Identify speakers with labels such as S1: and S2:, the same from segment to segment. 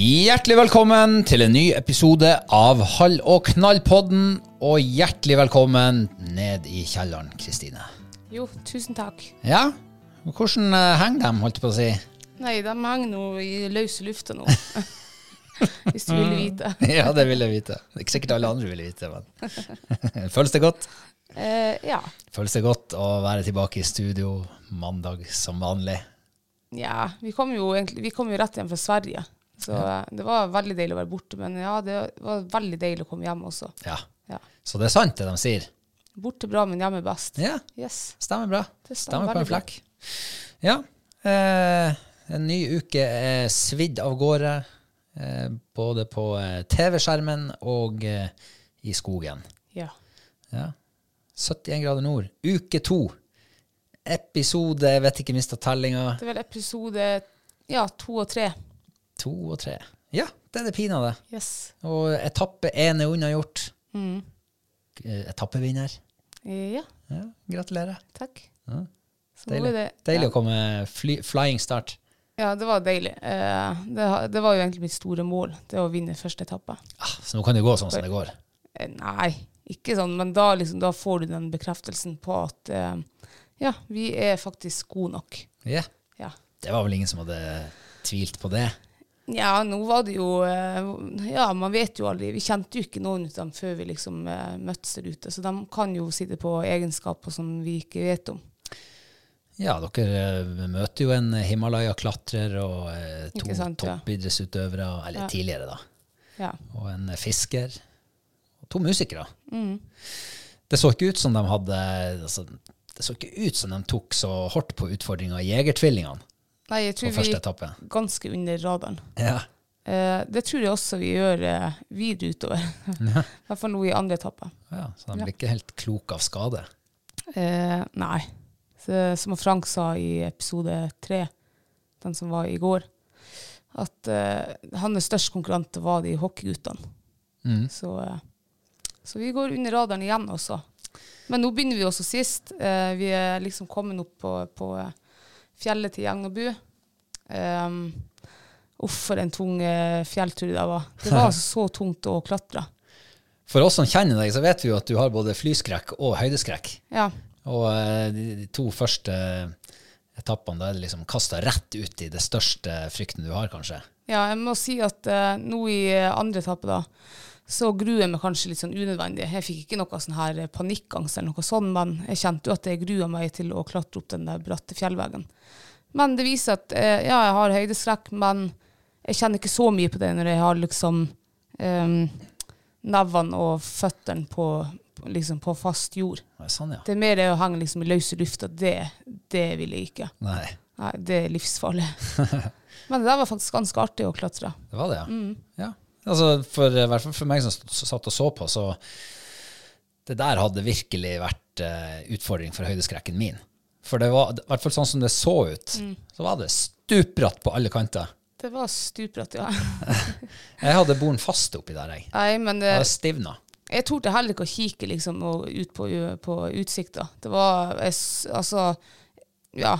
S1: Hjertelig velkommen til en ny episode av Hall og knall-podden, og hjertelig velkommen ned i kjelleren, Kristine.
S2: Jo, tusen takk.
S1: Ja, hvordan eh, henger de, holdt jeg på å si?
S2: Nei, de henger nå i løse lufta nå. Hvis du ville vite.
S1: Ja, det vil jeg vite. Det er ikke sikkert alle andre vil vite, men Føles det godt?
S2: Eh, ja.
S1: Føles det godt å være tilbake i studio mandag som vanlig?
S2: ja. Vi kom jo egentlig vi kom jo rett hjem fra Sverige, så ja. det var veldig deilig å være borte. Men ja, det var veldig deilig å komme hjem også.
S1: Ja.
S2: Ja.
S1: Så det er sant det de sier?
S2: Borte bra, men hjemme best.
S1: Ja,
S2: Yes.
S1: stemmer bra.
S2: Det
S1: Stemmer
S2: stemmer
S1: på en flekk. Ja. Eh, en ny uke er svidd av gårde, eh, både på eh, TV-skjermen og eh, i skogen.
S2: Ja.
S1: Ja. 71 grader nord. Uke to. Episode, jeg vet ikke, mista tellinga.
S2: Det er vel episode ja, to og tre.
S1: To og tre. Ja, det er det pinadø.
S2: Yes.
S1: Og etappe én er unnagjort.
S2: Mm.
S1: Eh, Etappevinner.
S2: Ja,
S1: Ja, gratulerer.
S2: takk.
S1: Ja, Deilig,
S2: det,
S1: Deilig
S2: ja.
S1: å komme fly, flying start.
S2: Ja, det var deilig. Eh, det, det var jo egentlig mitt store mål, det å vinne første etappe.
S1: Ah, så nå kan det gå sånn som det går.
S2: Eh, Nei, ikke sånn, men da, liksom, da får du den bekreftelsen på at eh, ja, vi er faktisk gode nok.
S1: Yeah.
S2: Ja.
S1: Det var vel ingen som hadde tvilt på det.
S2: Ja, nå var det jo eh, Ja, man vet jo aldri. Vi kjente jo ikke noen av dem før vi liksom eh, møttes der ute, så de kan jo sitte på egenskaper som vi ikke vet om.
S1: Ja, dere eh, møter jo en Himalaya-klatrer og to
S2: sant,
S1: toppidrettsutøvere, eller
S2: Ja.
S1: tidligere, da.
S2: Ja.
S1: Og en fisker. Og to musikere.
S2: Mm.
S1: Det så ikke ut som de hadde altså, Det så ikke ut som de tok så hardt på utfordringa i Jegertvillingene
S2: Nei, jeg
S1: på
S2: tror vi gikk
S1: etappe.
S2: ganske under radaren.
S1: Ja.
S2: Eh, det tror jeg også vi gjør eh, videre utover. I hvert fall nå i andre etappe.
S1: ja, Så de blir ikke helt kloke av skade.
S2: Eh, nei. Så, som Frank sa i episode tre, den som var i går, at eh, hans største konkurrent var de hockeyguttene.
S1: Mm.
S2: Så, eh, så vi går under radaren igjen også. Men nå begynner vi også sist. Eh, vi er liksom kommet opp på, på eh, fjellet til Gjengnabu. Um, uff, for en tung eh, fjelltur det var. Det var altså så tungt å klatre.
S1: For oss som kjenner deg, så vet vi jo at du har både flyskrekk og høydeskrekk.
S2: Ja.
S1: Og eh, de, to første etappene, da er det liksom kasta rett ut i det største frykten du har, kanskje.
S2: Ja, jeg må si at uh, nå i andre etappe, da, så gruer jeg meg kanskje litt sånn unødvendig. Jeg fikk ikke noe sånn her panikkangst eller noe sånn, men jeg kjente jo at jeg grua meg til å klatre opp den der bratte fjellveggen. Men det viser at eh, ja, jeg har høydeskrekk, men jeg kjenner ikke så mye på det når jeg har liksom um, nevene og føttene på, liksom på fast jord.
S1: Ja, Sånn, ja.
S2: Det er mer det å henge liksom i løse lufta. Det, det vil jeg ikke.
S1: Nei,
S2: Nei, det er livsfarlig. Men det der var faktisk ganske artig å klatre.
S1: det var det, ja. ja. Altså, for, I hvert fall for meg som satt og så på, så Det der hadde virkelig vært uh, utfordring for høydeskrekken min. For det var, i hvert fall sånn som det så ut, så var det stupbratt på alle kanter.
S2: Det var stupbratt, ja.
S1: Jeg hadde boren fast oppi der, jeg.
S2: Nei, men det,
S1: jeg stivna.
S2: jeg torde heller ikke å kikke liksom, ut på, på utsikta. Det var jeg, Altså, ja.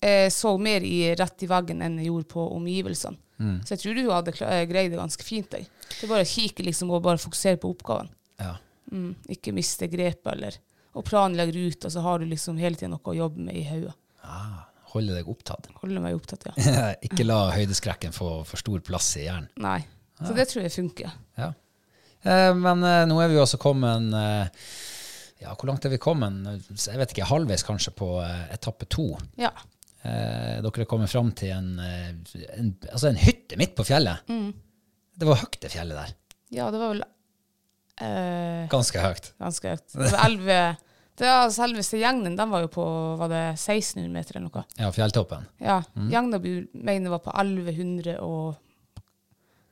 S2: Jeg så mer i, rett i veggen enn jeg gjorde på omgivelsene. Så jeg tror du hadde eh, greid det ganske fint. Jeg. Det er bare å kikke liksom, og bare fokusere på oppgaven.
S1: Ja.
S2: Mm, ikke miste grepet, eller Og planlegge og så har du liksom hele tida noe å jobbe med i hodet.
S1: Ah, holde deg opptatt.
S2: Holde meg opptatt, ja.
S1: Ikke la høydeskrekken få for stor plass i hjernen.
S2: Nei. Så det tror jeg funker.
S1: Ja. Eh, men eh, nå er vi jo også kommet eh, Ja, hvor langt er vi kommet? Jeg vet ikke, halvveis kanskje på eh, etappe to.
S2: Ja.
S1: Eh, dere er kommet fram til en, eh, en, altså en hytte midt på fjellet. Det var høyt, det fjellet der.
S2: Ja, det var vel eh,
S1: Ganske høyt.
S2: ganske høyt. Det var 11 det Selveste gjengen den var jo på var det 1600 meter eller noe.
S1: Ja, fjelltoppen.
S2: Ja, Gjengnabu mener var på 1100 og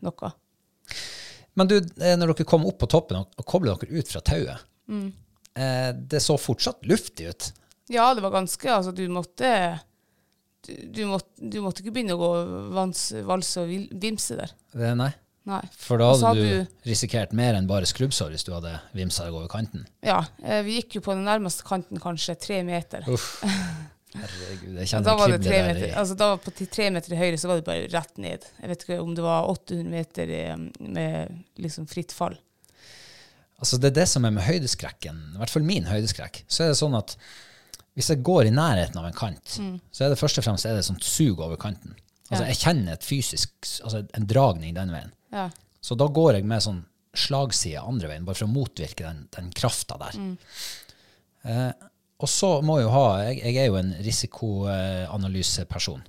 S2: noe.
S1: Men du, eh, når dere kom opp på toppen og, koblet dere ut fra tauet, eh, det så fortsatt luftig ut.
S2: Ja, det var ganske Altså, du måtte Du, du, måtte, du måtte ikke begynne å gå vans, valse og vimse der.
S1: Det, nei.
S2: Nei.
S1: For da hadde
S2: hadde
S1: du risikert mer enn bare skrubbsår hvis du hadde vimsa deg over kanten.
S2: Ja, eh, vi gikk jo på den nærmeste kanten kanskje tre meter.
S1: Uff. Herregud, jeg kjenner kribler der
S2: meter, altså da var på tre meter til høyre, så var det bare rett ned. Jeg vet ikke om det var 800 meter eh, med liksom fritt fall.
S1: Altså Det er det som er med høydeskrekken, i hvert fall min høydeskrekk. Så er det sånn at hvis jeg går i nærheten av en kant, så er det først og fremst er det sånt sug over kanten. Altså. Jeg kjenner et fysisk, altså en dragning den veien.
S2: Ja.
S1: Så da går jeg med sånn slagside andre veien, bare for å motvirke den, den krafta der. Eh, og så må jeg jo ha Jeg, jeg er jo en risikoanalyseperson,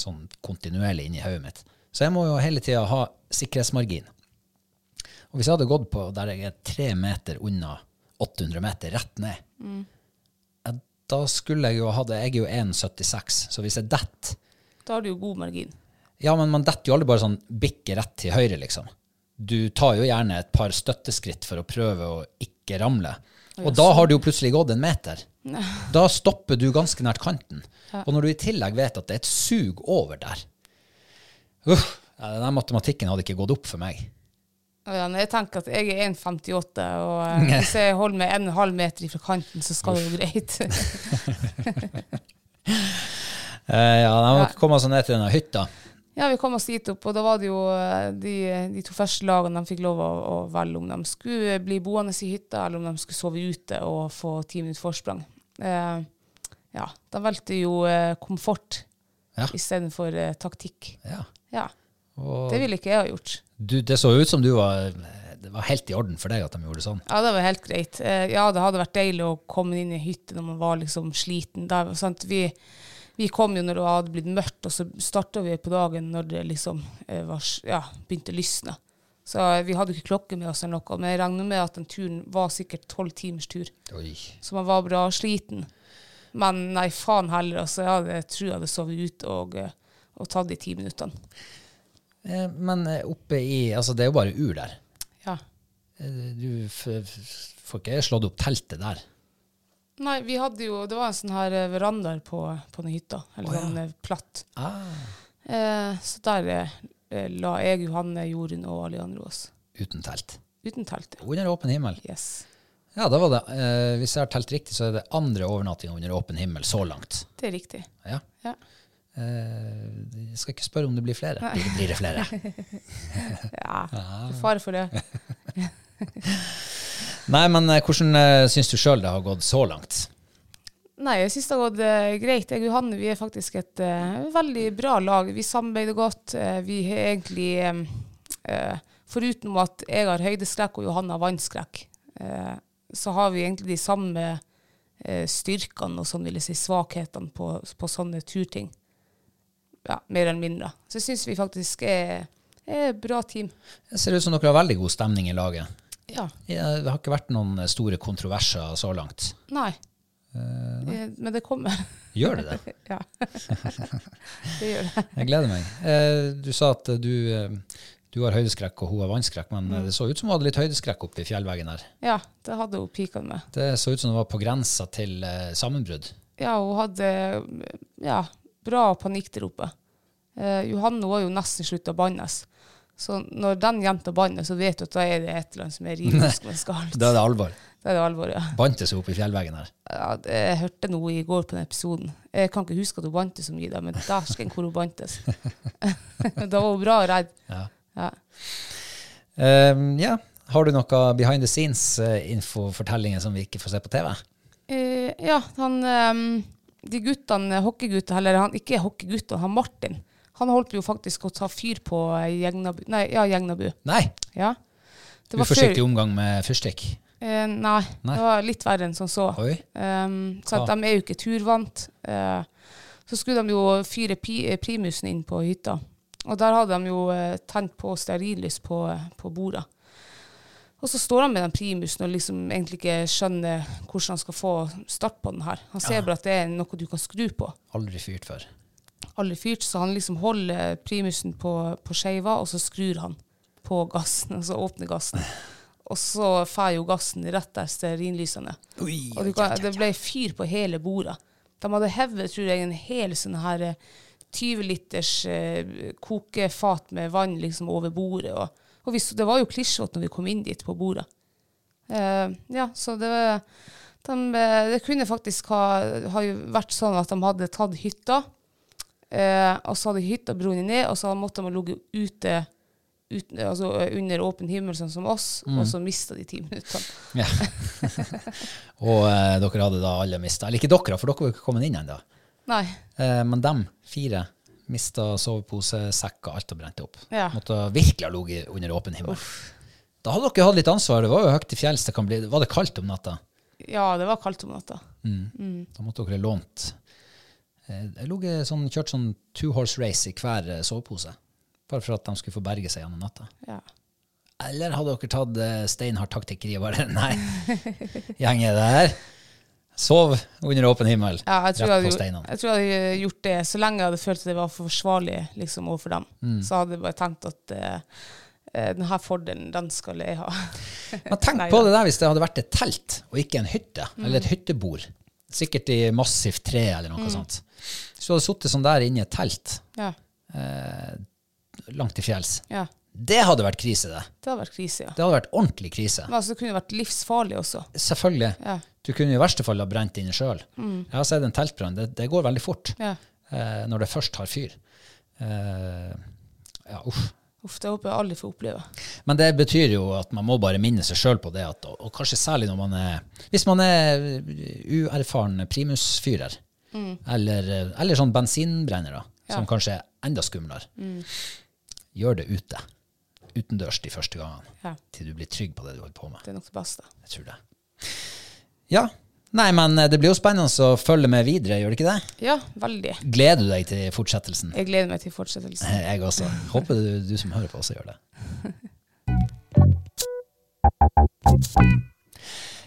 S1: sånn kontinuerlig inni hodet mitt. Så jeg må jo hele tida ha sikkerhetsmargin. Og hvis jeg hadde gått på der jeg er tre meter unna 800 meter rett ned, ja, da skulle jeg jo ha det Jeg er jo 1,76, så hvis jeg detter
S2: Da har du jo god margin.
S1: Ja, men man detter jo aldri bare sånn bikke rett til høyre, liksom. Du tar jo gjerne et par støtteskritt for å prøve å ikke ramle. Og da har du jo plutselig gått en meter. Da stopper du ganske nært kanten. Og når du i tillegg vet at det er et sug over der Uff, Den matematikken hadde ikke gått opp for meg.
S2: Ja, jeg tenker at jeg er 1,58, og eh, hvis jeg holder meg en halv meter fra kanten, så skal det jo greit.
S1: Eh, ja, De må komme seg ned til denne hytta.
S2: Ja, vi kom oss dit opp, og da var det jo eh, de, de to første lagene de fikk lov å, å velge om de skulle bli boende i hytta, eller om de skulle sove ute og få ti minutter forsprang. Eh, ja, de valgte jo eh, komfort
S1: Ja.
S2: istedenfor eh, taktikk.
S1: Ja.
S2: Ja,
S1: Og
S2: det ville ikke jeg ha gjort.
S1: du, det så ut som du var Det var helt i orden for deg at de gjorde det sånn.
S2: Ja, det var helt greit. Eh, ja, det hadde vært deilig å komme inn i hytte når man var liksom sliten. Der? Vi, vi kom jo når det hadde blitt mørkt, og så starta vi på dagen når det liksom eh, var, ja, begynte å lysne. Så eh, vi hadde ikke klokke med oss eller noe, men jeg regner med at den turen var sikkert tolv timers tur.
S1: Oi.
S2: Så man var bra sliten. Men nei, faen heller. Altså, jeg hadde, jeg tror jeg hadde sovet ute og, eh, og tatt de ti minuttene.
S1: Eh, Men oppe i Altså, det er jo bare ur der.
S2: Ja.
S1: Du får ikke slått opp teltet der.
S2: Nei, vi hadde jo Det var en sånn her eh, verandaer på, på den hytta. Eller sånn ja. platt. Eh, så der eh, eh, la jeg, Johanne, Jorunn og alle de andre oss.
S1: Uten telt.
S2: Uten telt. ja.
S1: Under åpen himmel.
S2: Yes.
S1: Ja, da var det, eh, hvis jeg har telt riktig, så er det andre overnatting under åpen himmel så langt.
S2: Det er riktig.
S1: Ja.
S2: Ja.
S1: Eh, jeg skal ikke spørre om det blir flere. Blir, blir det flere?
S2: Ja, for fare for det.
S1: Nei, men eh, hvordan uh, syns du sjøl det har gått så langt?
S2: Nei, jeg syns det har gått uh, greit. Jeg og Johanne vi er faktisk et uh, veldig bra lag. Vi samarbeider godt. Uh, vi har egentlig eh, Foruten at jeg har høydeskrekk og Johanne har vannskrekk, så har vi egentlig de samme styrkene og sånn vil jeg si, svakhetene på, på sånne turting. Ja, mer eller mindre. Så jeg syns vi faktisk er, er et bra team.
S1: Det ser ut som dere har veldig god stemning i laget.
S2: Ja.
S1: Det har ikke vært noen store kontroverser så langt.
S2: Nei. Eh, Men det kommer.
S1: Gjør det det?
S2: ja. det gjør det.
S1: Jeg gleder meg. Eh, Du sa at du, eh, du har høydeskrekk og hun har vannskrekk, men
S2: Mm.
S1: eh, det så ut som hun hadde litt høydeskrekk oppe i fjellveggen her.
S2: Ja, det hadde hun pikene med.
S1: Det så ut som hun var på grensa til eh, sammenbrudd.
S2: Ja, hun hadde ja, bra panikk der oppe. Eh, Johanne var jo nesten slutta å bannes. Så når den jenta banner, så vet du at da er det et eller annet som er med skalt.
S1: Da er det alvor.
S2: Da er det alvor, ja.
S1: Bantes seg opp i fjellveggen her.
S2: ja. det- Jeg hørte noe i går på den episoden. Jeg kan ikke huske at hun bantes så mye, da, men dæsken hvor hun bantes. da var hun bra redd.
S1: Ja.
S2: Ja.
S1: Um, ja. Har du noe behind the scenes-info-fortellinger som vi ikke får se på TV?
S2: Uh, ja, han um, De guttene, hockeygutta, eller han, ikke hockeyguttene, han Martin, han holdt jo faktisk å ta fyr på eh, Gjegnabu. Nei, ja, Gjegnabu.
S1: Nei.
S2: Ja. Det var
S1: Uforsiktig
S2: før-
S1: omgang med fyrstikk.
S2: Eh, nei,
S1: Nei.
S2: det var litt verre enn som så. Um, så at de er jo ikke turvant. Uh, så skulle de jo fyre pi eh, primusen inn på hytta. Og der hadde de jo eh, tent på stearinlys på, på bordet. Og så står han med den primusen og liksom egentlig ikke skjønner hvordan han skal få start på den her. Han ser bare at det er noe du kan skru på.
S1: Aldri fyrt før.
S2: Aldri fyrt, så han liksom holder primusen på, på skeiva, og så skrur han på gassen, og så åpner gassen. Og så fer jo gassen rett der stearinlysene. Og kan, det ble fyr på hele bordet. De hadde hevet, tror jeg, en hel sånn her eh, 20 liters eh, kokefat med vann liksom over bordet. Og, og vi, det var jo klissvått når vi kom inn dit på bordet. Eh, ja, så det, de, eh, det kunne faktisk ha, ha vært sånn at de hadde tatt hytta, eh, og så hadde hytta brunnet ned, og så måtte de ligge ute ut, altså eh, under åpen himmel, sånn som oss, og så mista de ti minuttene.
S1: Ja. og eh, dere hadde da alle mista Eller ikke dere, for dere var ikke kommet inn ennå. Eh, men dem fire mista sovepose, sekk alt og brente opp.
S2: Ja.
S1: Måtte virkelig ha ligget under åpen himmel. Da hadde dere hatt litt ansvar. Det var jo høyt til fjells. Det bli, var det kaldt om natta?
S2: Ja, det var kaldt om natta.
S1: Da måtte dere lånt eh, Jeg lå sånn, kjørt sånn two horse race i hver eh, sovepose. Bare for at de skulle få berge seg gjennom natta.
S2: Ja.
S1: Eller hadde dere tatt eh, steinhard taktikkeri og bare Nei, gjengen der. Sov under åpen himmel.
S2: Ja, jeg tror
S1: Rett på steinene.
S2: jeg tror jeg hadde gjort det så lenge jeg hadde følt at det var forsvarlig liksom, overfor dem.
S1: Mm.
S2: Så hadde jeg bare tenkt at uh, denne fordelen, den skal jeg ha.
S1: Men tenk på det der hvis det hadde vært et telt og ikke en hytte, eller et hyttebord. Sikkert i massivt tre eller noe sånt. Hvis du hadde sittet sånn der inne i et telt
S2: Ja,
S1: eh, langt til fjells,
S2: ja.
S1: det hadde vært krise, det.
S2: Det hadde vært krise, ja.
S1: Det hadde vært ordentlig krise.
S2: Men altså, det kunne vært livsfarlig også.
S1: Selvfølgelig.
S2: Ja.
S1: Du kunne i verste fall ha brent inne sjøl. Jeg har sett en teltbrann. Det, det går veldig fort
S2: Ja.
S1: eh, når det først har fyr. Eh, ja, uff.
S2: Uff, det håper jeg aldri får oppleve.
S1: Men det betyr jo at man må bare minne seg sjøl på det, at, og, og kanskje særlig når man er Hvis man er uerfaren primusfyrer, eller, eller sånn bensinbrenner, ja. som kanskje er enda skumlere, gjør det ute. Utendørs de første gangene,
S2: Ja.
S1: til du blir trygg på det du holder på med.
S2: Det er nok det beste.
S1: Jeg tror det. Ja. Nei, men eh, det blir jo spennende å følge med videre, gjør det ikke det?
S2: Ja, veldig.
S1: Gleder du deg til fortsettelsen?
S2: Jeg gleder meg til fortsettelsen.
S1: Jeg også. Håper du, du som hører på, også gjør det.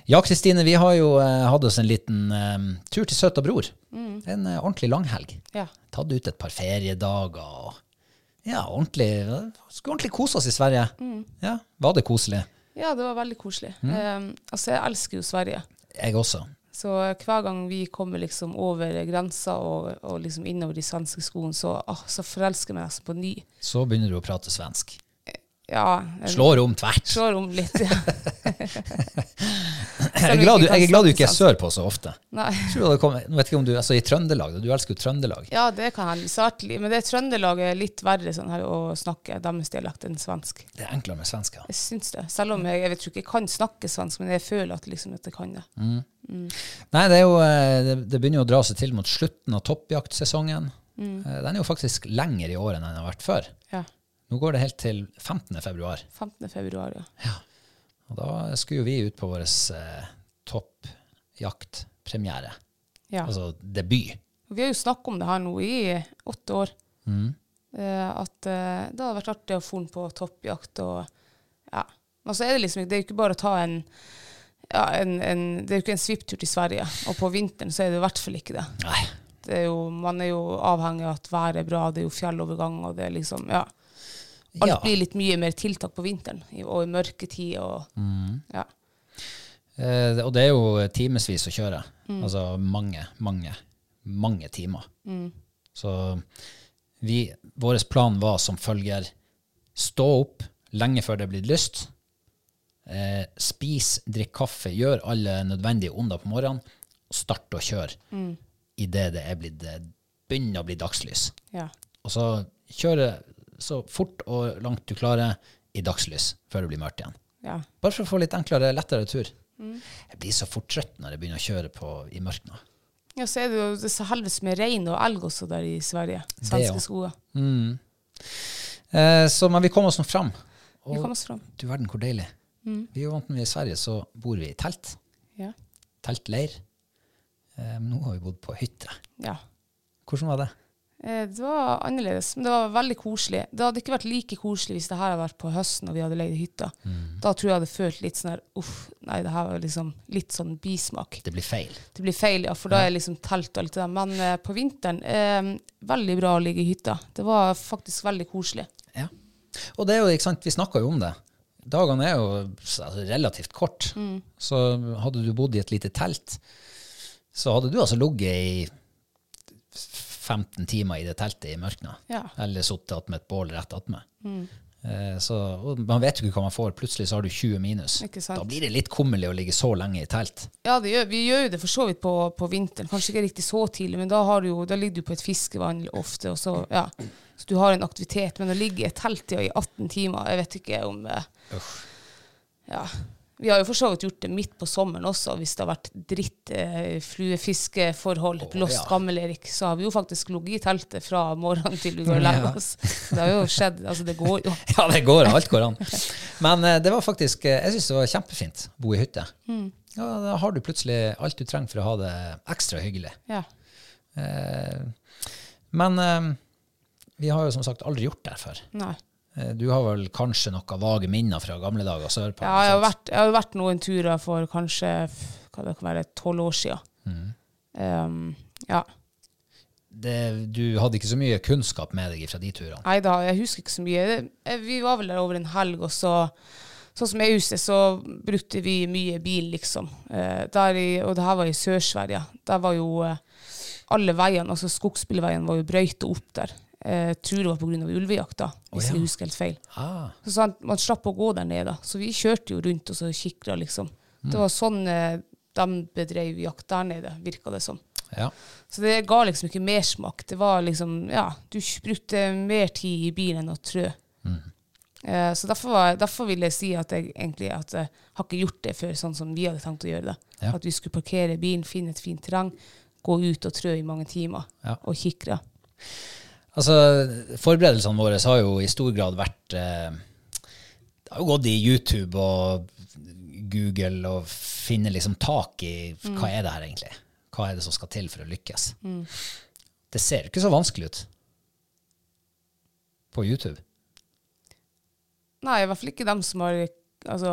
S1: Ja, Kristine, vi har jo eh, hatt oss en liten eh, tur til søta bror. En eh, ordentlig langhelg.
S2: Ja.
S1: Tatt ut et par feriedager og ja, ordentlig, skulle ordentlig kose oss i Sverige. Ja, Var det koselig?
S2: ja, det var veldig koselig. Eh, altså, jeg elsker jo Sverige.
S1: Jeg også.
S2: Så hver gang vi kommer liksom over grensa og, og liksom innover de svenske skoene, så, å, så forelsker jeg meg nesten på ny.
S1: Så begynner du å prate svensk.
S2: Ja,
S1: Slår om tvert.
S2: slår om litt. Ja.
S1: Jeg er glad du, jeg er glad du ikke er sørpå så ofte.
S2: Nei.
S1: Jeg tror det kommer, nå vet ikke om du, altså I Trøndelag, du elsker jo Trøndelag.
S2: Ja, det kan hende. Særlig. Men det Trøndelag er litt verre sånn her å snakke deres dialekt enn svensk.
S1: Det er enklere med svensker.
S2: Jeg syns det. Selv om jeg, jeg vet ikke jeg kan snakke svensk, men jeg føler at, liksom, at jeg kan det.
S1: Nei, det, jo, eh, det, det begynner jo å dra seg til mot slutten av toppjaktsesongen. Mm. Den er jo faktisk lenger i år enn den har vært før.
S2: Ja.
S1: Nå går det helt til 15. februar.
S2: 15. februar, ja.
S1: Og da skulle jo vi ut på vår eh, toppjaktpremiere.
S2: ja.
S1: Altså debut.
S2: Vi har jo snakket om det her nå i åtte år.
S1: Mm.
S2: Eh, at eh, det hadde vært artig å få den på toppjakt. Og, ja. Men så er det liksom det er jo ikke bare å ta en, ja, en, en Det er jo ikke en svipptur til Sverige. Og på vinteren så er det i hvert fall ikke det.
S1: Nei.
S2: det er jo, man er jo avhengig av at været er bra, det er jo fjellovergang, og det er liksom Ja. Alt
S1: Ja.
S2: blir litt mye mer tiltak på vinteren, og i mørketid og Ja.
S1: Eh, og det er jo timevis å kjøre. Altså mange, mange, mange timer. Så vi, vår plan var som følger stå opp lenge før det blir lyst. Eh, spis, drikk kaffe, gjør alle nødvendige onder på morgenen, og start å kjøre mm. idet det er blitt, eh, begynner å bli dagslys.
S2: ja.
S1: Og så kjøre så fort og langt du klarer i dagslys før det blir mørkt igjen.
S2: ja.
S1: Bare for å få litt enklere, lettere tur. Jeg blir så fort trøtt når jeg begynner å kjøre på i mørket. nå.
S2: Ja, så er det jo det så helvetes med rein og elg også der i Sverige. Svenske skoger. Mm.
S1: Eh, så, men vi kom oss nå fram.
S2: Vi
S1: Og
S2: kom oss fram.
S1: du verden hvor deilig. Vi er jo vant med i Sverige, så bor vi i telt.
S2: Ja.
S1: Teltleir. Eh, nå har vi bodd på hytte.
S2: ja.
S1: Hvordan var det?
S2: Eh, Det var annerledes, men det var veldig koselig. Det hadde ikke vært like koselig hvis det her hadde vært på høsten og vi hadde leid hytta. Da tror jeg jeg hadde følt litt sånn her Uff, nei, det her var liksom litt sånn bismak.
S1: Det blir feil.
S2: Det blir feil, ja, for da er liksom telt og alt det der. Men eh, på vinteren, eh, veldig bra å ligge i hytta. Det var faktisk veldig koselig.
S1: Ja. Og det er jo, ikke sant, vi snakka jo om det. Dagene er jo altså, relativt kort. Så hadde du bodd i et lite telt, så hadde du altså ligget i 15 timer i det teltet i mørket.
S2: Ja.
S1: Eller sittet attmed et bål rett attmed. Eh, så, man vet jo ikke hva man får. Plutselig så har du 20 minus. Da blir det litt kummerlig å ligge så lenge i telt.
S2: Ja, det gjør, vi gjør jo det for så vidt på, på vinteren. Kanskje ikke riktig så tidlig, men da, har du jo, da ligger du på et fiskevann ofte. Og så, ja. så du har en aktivitet. Men å ligge i et telt i 18 timer, jeg vet ikke om eh, Ja. Vi har jo for så vidt gjort det midt på sommeren også, hvis det har vært dritt eh, fluefiskeforhold.
S1: Å,
S2: Blåst
S1: ja.
S2: gammel-Erik. Så har vi jo faktisk ligget i teltet fra morgenen til vi går og legger oss. Det har jo skjedd. Altså, det går jo.
S1: Ja, det går, alt går an. Men eh, det var faktisk, eh, jeg syns det var kjempefint å bo i hytte. Ja, da har du plutselig alt du trenger for å ha det ekstra hyggelig.
S2: Ja.
S1: Eh, men eh, vi har jo som sagt aldri gjort det her før.
S2: Nei.
S1: Eh, Du har vel kanskje noen vage minner fra gamle dager sørpå?
S2: Ja, jeg har, vært, jeg har vært noen turer for kanskje hva det kan være, tolv år siden. Um, ja.
S1: det, du hadde ikke så mye kunnskap med deg fra de turene?
S2: Nei da, jeg husker ikke så mye. Eh, Vi var vel der over en helg, og så Sånn som jeg husker, så brukte vi mye bil, liksom. Eh, der i, og det her var i Sør-Sverige. Der var jo alle veiene, altså skogsbilveiene, var jo brøyta opp der. Eh, Jeg tror det var pga. ulvejakta, hvis
S1: oh, ja.
S2: jeg husker helt feil.
S1: Ah,
S2: Så sant, man slapp å gå der nede. Så vi kjørte jo rundt og så kikra, liksom. Det var sånn eh, de bedrev jakt der nede, virka det som.
S1: ja.
S2: Så det ga liksom ikke mersmak. Det var liksom, ja, du brukte mer tid i bilen enn å trø. Eh, så derfor, var, derfor vil jeg si at jeg egentlig at jeg har ikke gjort det før sånn som vi hadde tenkt å gjøre det.
S1: Ja.
S2: At vi skulle parkere bilen, finne et fint terreng, gå ut og trø i mange timer og kikre.
S1: Altså, forberedelsene våre har jo i stor grad vært eh, Det har jo gått i YouTube og Google og finne liksom tak i hva er det her egentlig? Hva er det som skal til for å lykkes? Det ser ikke så vanskelig ut på YouTube.
S2: Nei, i hvert fall ikke dem som har Altså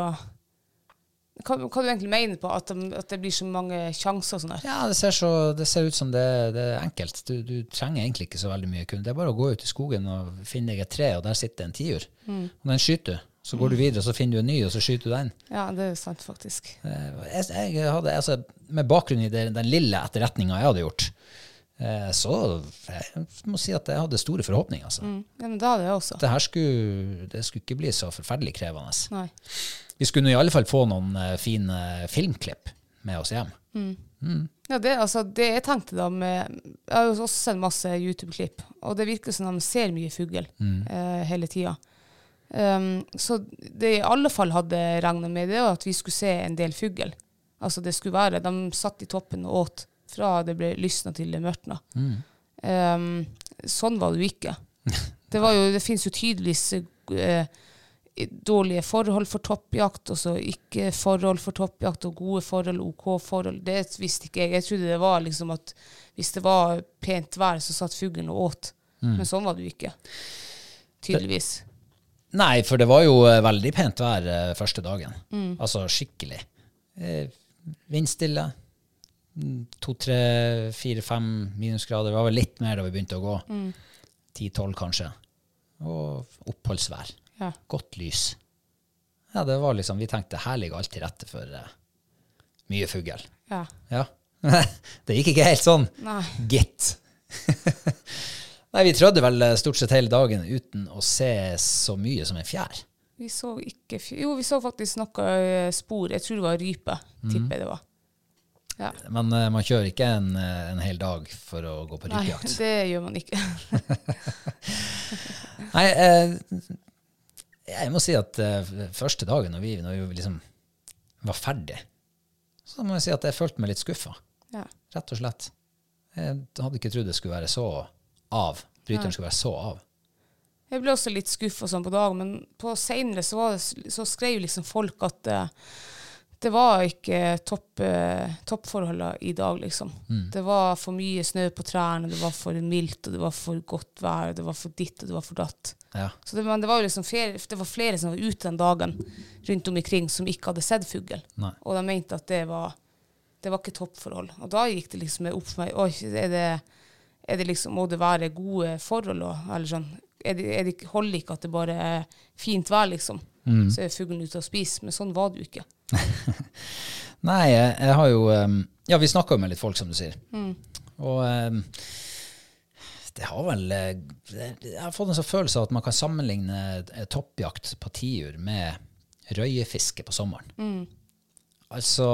S2: Hva, hva du egentlig mener på? At, de, at det blir så mange sjanser og sånn der?
S1: Ja, det ser, så, det ser ut som det, det er enkelt. Du, du trenger egentlig ikke så veldig mye kun. Det er bare å gå ut i skogen og finne deg et tre, og der sitter en tiur. Og den skyter du. Så går du videre, så finner du en ny, og så skyter du den.
S2: Ja, det er sant, faktisk.
S1: Eh, Jeg, jeg hadde, altså, med bakgrunn i den, den lille etterretninga jeg hadde gjort, eh, så jeg må si at jeg hadde store forhåpninger. Altså.
S2: Mm. Ja, men da hadde jeg også.
S1: Det her skulle, det skulle ikke bli så forferdelig krevende.
S2: Nei.
S1: Vi skulle i alle fall få noen eh, fine filmklipp med oss hjem.
S2: Ja, det, altså, det jeg tenkte da med Jeg har jo også sett masse YouTube-klipp, og det virker som de ser mye fugl eh, hele tida. Um, så det i alle fall hadde regna med, det var at vi skulle se en del fugl. Altså det skulle være, De satt i toppen og åt fra det ble lysna til det mørkna. Um, sånn var det jo ikke. Det, var jo, det finnes jo tydeligvis eh, dårlige forhold for toppjakt, og så ikke forhold for toppjakt, og gode forhold, OK forhold. Det visste ikke jeg. Jeg trodde det var liksom at hvis det var pent vær, så satt fuglen og åt. Men sånn var det jo ikke. Tydeligvis.
S1: Nei, for det var jo eh, veldig pent vær eh, første dagen. Altså skikkelig. Eh, vindstille. Mm, To, tre, fire, fem minusgrader. Det var vel litt mer da vi begynte å gå. Ti-tolv kanskje. Og oppholdsvær.
S2: Ja.
S1: Godt lys. Ja, det var liksom, Vi tenkte her ligger alt til rette for uh, mye fugl.
S2: Ja.
S1: Ja. det gikk ikke helt sånn.
S2: Nei.
S1: Gitt. Nei, vi trødde vel eh, stort sett hele dagen uten å se så mye som en fjær.
S2: Vi så ikke fjær. Jo, vi så faktisk noe eh, spor. Jeg tror det var rype, tipper jeg det var. Ja.
S1: Men uh, man kjører ikke en, en hel dag for å gå på rypejakt?
S2: Nei, det gjør man ikke.
S1: Nei, eh, jeg må si at uh, første dagen når vi, når vi liksom var ferdig, så må jeg si at jeg følte meg litt skuffa,
S2: Ja.
S1: rett og slett. Jeg hadde ikke trodd det skulle være så av. Bryteren skulle være så av.
S2: Jeg ble også litt skuffa sånn på dagen, men på seinere så, så skrev liksom folk at uh, det var ikke topp, eh, toppforholdene i dag, liksom. Det var for mye snø på trærne, det var for mildt, og det var for godt vær, og det var for ditt, og det var for datt.
S1: Ja.
S2: Så det, men det var jo liksom flere, det var flere som var ute den dagen rundt omkring som ikke hadde sett fugl. Og de mente at det var, det var ikke toppforhold. Og da gikk det liksom opp for meg Oi, er det, er det liksom, må det være gode forhold? Og, eller sånn, er det, er det, holder ikke at det bare er fint vær, liksom? Så er fuglen ute og spiser. Men sånn var det jo ikke.
S1: Nei, jeg, jeg har jo Ja, vi snakka jo med litt folk, som du sier. Og um, det har vel eh, Jeg har fått en sånn følelse av at man kan sammenligne eh, toppjakt på tiur med røyefiske på sommeren. Altså,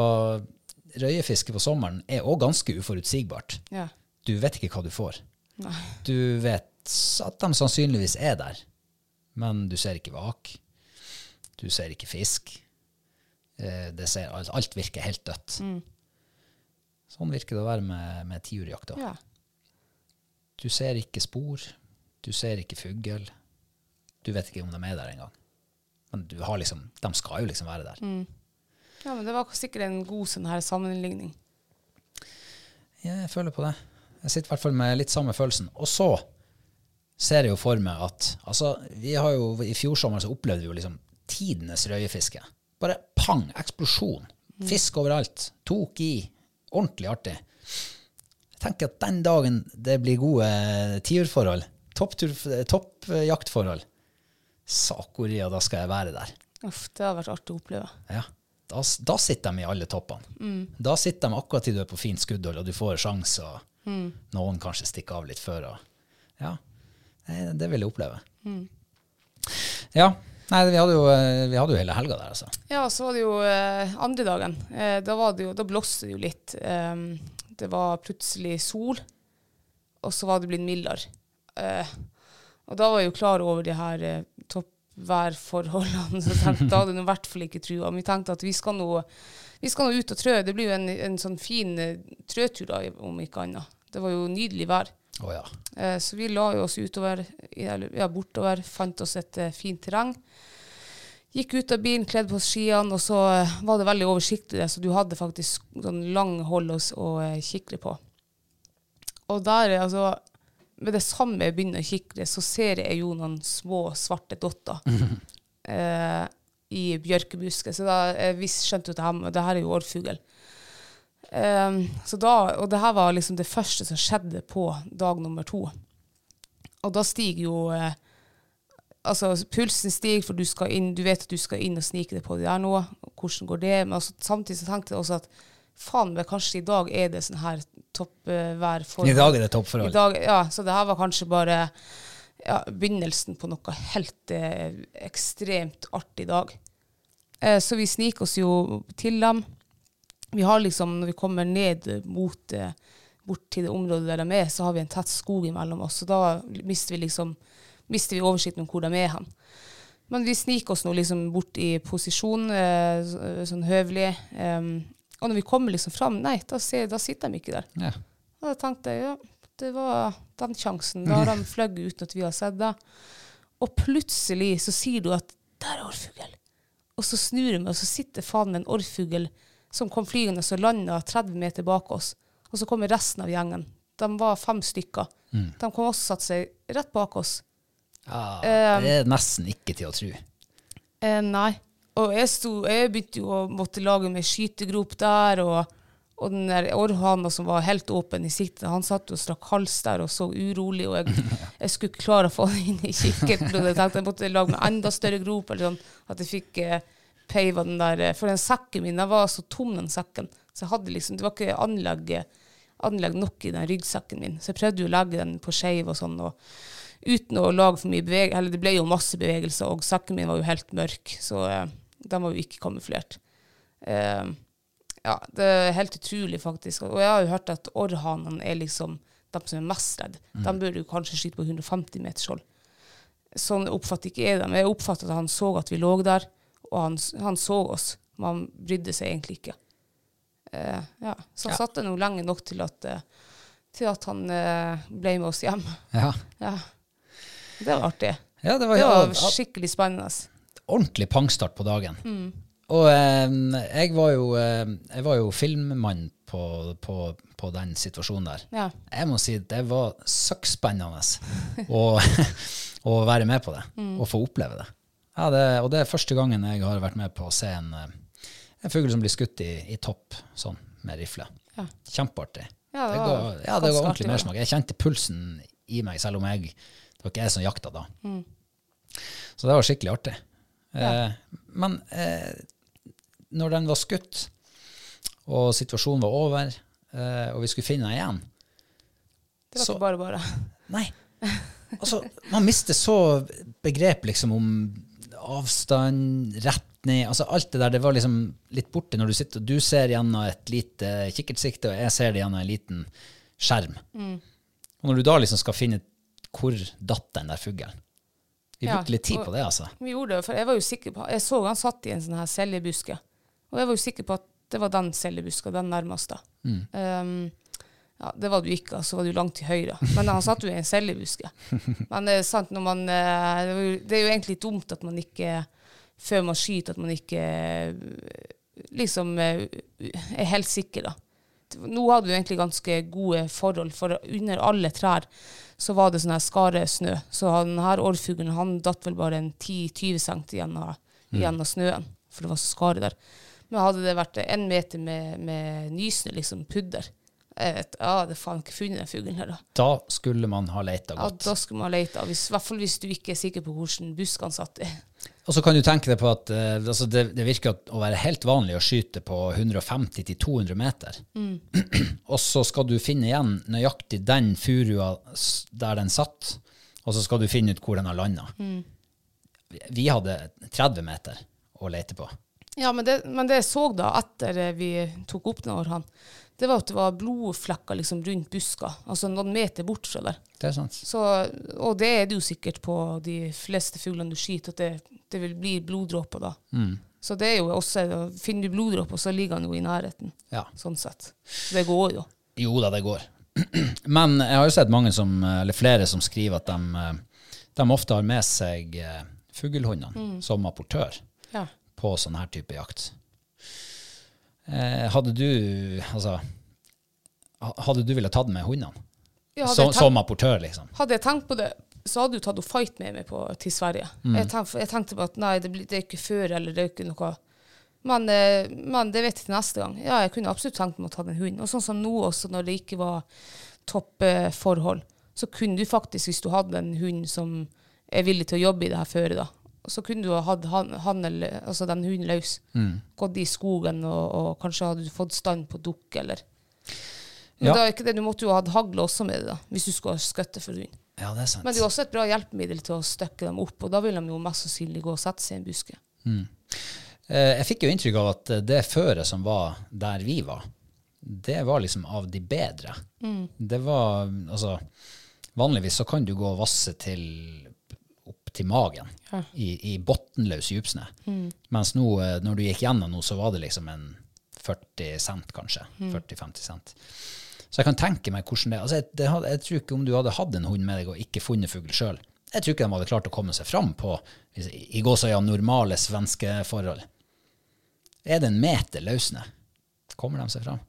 S1: røyefiske på sommeren er òg ganske uforutsigbart.
S2: Ja.
S1: Du vet ikke hva du får.
S2: Nei.
S1: Du vet at de sannsynligvis er der, men du ser ikke vak. Du ser ikke fisk. Eh, Det ser, alt, virker helt dødt. Sånn virker det å være med, med tiurjakt.
S2: ja.
S1: Du ser ikke spor. Du ser ikke fugl. Du vet ikke om de er der engang. Men du har liksom, de skal jo liksom være der.
S2: ja, men det var sikkert en god sånn her sammenligning.
S1: Ja, jeg føler på det. Jeg sitter i hvert fall med litt samme følelsen. Og så ser jeg jo for meg at altså, vi har jo, I fjor sommer så opplevde vi jo liksom tidenes røyefiske. Bare pang! Eksplosjon. Fisk overalt. Tok i. Ordentlig artig. Tenker at den dagen det blir gode tiurforhold, toppjaktforhold. toppjaktforhold, sakoria, da skal jeg være der.
S2: Uff, det har vært artig å oppleve.
S1: Ja. Da, da sitter de i alle toppene. Da sitter de akkurat til du er på fint skuddhold, og du får sjanse, og noen kanskje stikker av litt før. Og, ja, det, det vil jeg oppleve. Ja. Nei, vi hadde, jo, eh, vi hadde jo hele helga der, altså.
S2: Ja, så var det jo eh, andre dagen. Eh, da, var det jo, da blåste det jo litt. Um, det var plutselig sol, og så var det blitt mildere. Eh, og da var jeg jo klar over de her eh, toppværforholdene, så tenkte, da hadde jeg i hvert fall ikke trua. Men vi tenkte at vi skal nå, vi skal nå ut og trø. Det blir jo en, en sånn fin eh, trøtur, da, om ikke annet. Det var jo nydelig vær.
S1: Oh, ja.
S2: Eh, Så vi la oss utover, ja, bortover, fant oss et eh, fint terreng. Gikk ut av bilen, kledde på skiene, og så eh, var det veldig oversiktlig, så du hadde faktisk sånn lang hold å, eh, kikre på. Og der, eh, altså, med det samme jeg begynner å kikle, så ser jeg jo noen små svarte dotter eh, i bjørkebusket. Så da jeg visst skjønte jo at det her er jo årfugl. Um, så da, og det her var liksom det første som skjedde på dag nummer to. Og da stiger jo eh, Altså, pulsen stiger, for du, inn, du vet at du skal inn og snike deg på det der nå. Hvordan går det? Men altså, samtidig så tenkte jeg også at faen meg, kanskje i dag er det sånn her toppværforhold.
S1: I dag er det
S2: I
S1: toppforhold.
S2: dag, ja, så det her var kanskje bare ja, begynnelsen på noe helt eh, ekstremt artig dag. Eh, så vi sniker oss jo til dem. Vi har liksom, når vi kommer ned mot eh, bort til det området der de er, så har vi en tett skog imellom oss. Så da mister vi liksom mister vi oversikten om hvor de er hen. Men vi sniker oss nå liksom bort i posisjon, eh, sånn høvelig. em, Og når vi kommer liksom fram, nei, da, ser, da sitter de ikke der.
S1: Ja.
S2: Og da tenkte jeg ja, det var den sjansen. Da har de fløyet uten at vi har sett det. Og plutselig så sier du at 'der er orrfugl'. Og så snur jeg meg, og så sitter faen en orrfugl som kom flygende og landa 30 meter bak oss. Og så kommer resten av gjengen. De var fem stykker. De kom også satt seg rett bak oss.
S1: Ja,
S2: Um,
S1: det er nesten ikke til å tro.
S2: Eh, nei. Og jeg, sto, jeg begynte jo å måtte lage meg skytegrop der, og, og den der orrhana som var helt åpen i siktet, han satt jo og strakk hals der og så urolig, og jeg, jeg skulle ikke klare å få den inn i kikkerten, og jeg tenkte jeg måtte lage meg enda større grop, eller sånn, at jeg fikk eh, peiva den der, eh, for den sekken min, den var så tom den sekken, så jeg hadde liksom, det var ikke anlegg, anlegg nok i den ryggsekken min, så jeg prøvde jo å legge den på skeiv og sånn, og uten å lage for mye bevegelse, eller det ble jo masse bevegelser, og sekken min var jo helt mørk, så eh, den var jo ikke kamuflert. Eh, ja, det er helt utrolig faktisk. Og jeg har jo hørt at orrhanene er liksom de som er mest redd. De burde jo kanskje skyte på 150 meters hold. Sånn oppfatter ikke jeg dem. Jeg oppfatter at han så at vi lå der, og han, han så oss. Men han brydde seg egentlig ikke. Eh, ja. Så han
S1: Ja.
S2: satte nå lenge nok til at, eh, til at han eh, ble med oss hjem.
S1: Ja,
S2: Ja. Det var artig.
S1: ja det var,
S2: Det var skikkelig spennende.
S1: ordentlig pangstart på dagen.
S2: Mm.
S1: Og eh, jeg, var jo, eh, jeg var jo filmmann på, på, på den situasjonen der.
S2: Ja.
S1: Jeg må si det var søkkspennende å, å være med på det,
S2: Mm.
S1: og få oppleve det. Ja, det. Og det er første gangen jeg har vært med på å se en, en fugl som blir skutt i, i topp, sånn, med rifle.
S2: Ja.
S1: Kjempeartig.
S2: Ja, det
S1: det,
S2: var
S1: ga, ja, det ga ordentlig
S2: det.
S1: mersmak. Jeg kjente pulsen i meg, selv om jeg, det var ikke jeg som jakta da.
S2: Mm.
S1: Så det var skikkelig artig. Eh, men eh, når den var skutt, og situasjonen var over, eh, og vi skulle finne den igjen
S2: Det var
S1: Så-
S2: ikke bare bare.
S1: Nei. Altså, man mister så begrep liksom om avstand, retning altså Alt det der det var liksom litt borte når du sitter og du ser gjennom et lite kikkertsikte, og jeg ser det gjennom en liten skjerm. Og når du da liksom skal finne hvor datt den der fuglen Vi
S2: Ja,
S1: brukte litt tid på det, altså.
S2: Vi gjorde det, for jeg var jo sikker på Jeg så han satt i en sånn her seljebuske. Og jeg var jo sikker på at det var den seljebuska, den nærmeste. Um, ja, det var du ikke, altså var du langt til høyre. Men han satt jo i en seljebuske. Men det er sant, når man eh, Det er jo- egentlig dumt at man ikke Før man skyter, at man ikke eh, liksom eh, er helt sikker, da. Nå hadde vi egentlig ganske gode forhold, for under alle trær så var det sånn her skaresnø. Så denne årfuglen han datt vel bare en 10-20 cm gjennom, gjennom snøen, for det var så skare der. Men hadde det vært en meter med, med nysnø, liksom pudder, jeg vet, ja, det er faen ikke funnet den fuglen her, da.
S1: Da skulle man ha leita
S2: Ja, da skulle man ha leita, i hvert fall hvis du ikke er sikker på hvordan buskene satt i.
S1: Og så kan du tenke deg på at eh, altså det, det virker å være helt vanlig å skyte på 150-200 meter. og så skal du finne igjen nøyaktig den furua der den satt, og så skal du finne ut hvor den har landa. Vi- Vi hadde 30 meter å lete på.
S2: Ja, men det, men det jeg så da etter eh, vi tok opp den orrhanen, det var at det var blodflekker liksom rundt buska, altså noen meter bort fra der.
S1: Det er sant.
S2: Så, og det er det jo sikkert på de fleste fuglene du skyter, at det, det vil bli bloddråper da. Så det er jo også, finner du bloddråper, så ligger han jo i nærheten,
S1: Ja.
S2: sånn sett. Så det går jo.
S1: Jo da, det går. Men jeg har jo sett mange som, eller flere som skriver at de, eh, de ofte har med seg fuglehundene mm. som apportør.
S2: Ja.
S1: på sånn her type jakt. Eh, hadde du altså, Hadde du villet tatt med hundene?
S2: Ja, tenkt,
S1: som apportør, liksom?
S2: hadde jeg tenkt på det, så hadde du tatt og fight med meg på, til Sverige. Jeg, tenkte, jeg tenkte på at nei, det, blir, det er ikke før, eller det er ikke noe men, eh, men det vet jeg til neste gang. Ja, jeg kunne absolutt tenkt meg å ta en hund. Og sånn som nå også, når det ikke var toppforhold, så kunne du faktisk, hvis du hadde en hund som er villig til å jobbe i det her føret, da, så kunne du ha hatt han, han eller, altså den hunden løs. Gått i skogen, og, og kanskje hadde du fått stand på dukk, eller Men
S1: Ja.
S2: da er ikke det, du måtte jo ha hatt hagle også med da, hvis du skulle ha skutt for hund.
S1: Ja, det er sant.
S2: Men det er også et bra hjelpemiddel til å støkke dem opp, og da vil de jo mest sannsynlig gå og sette seg i en buske.
S1: Eh, jeg fikk jo inntrykk av at det føret som var der vi var, det var liksom av de bedre. Det var altså Vanligvis så kan du gå og vasse til opp til magen
S2: Ja.
S1: i, i bunnløs djupsnø. Mens nå, eh, når du gikk gjennom nå, så var det liksom en 40 cent, kanskje. 40-50 cent. Så jeg kan tenke meg hvordan det. Altså, jeg, det jeg tror ikke om du hadde hatt en hund med deg og ikke funnet fugl sjøl, jeg tror ikke de hadde klart å komme seg fram på i gåsøya normale svenske forhold. Er det en meter løssnø? Kommer de seg fram?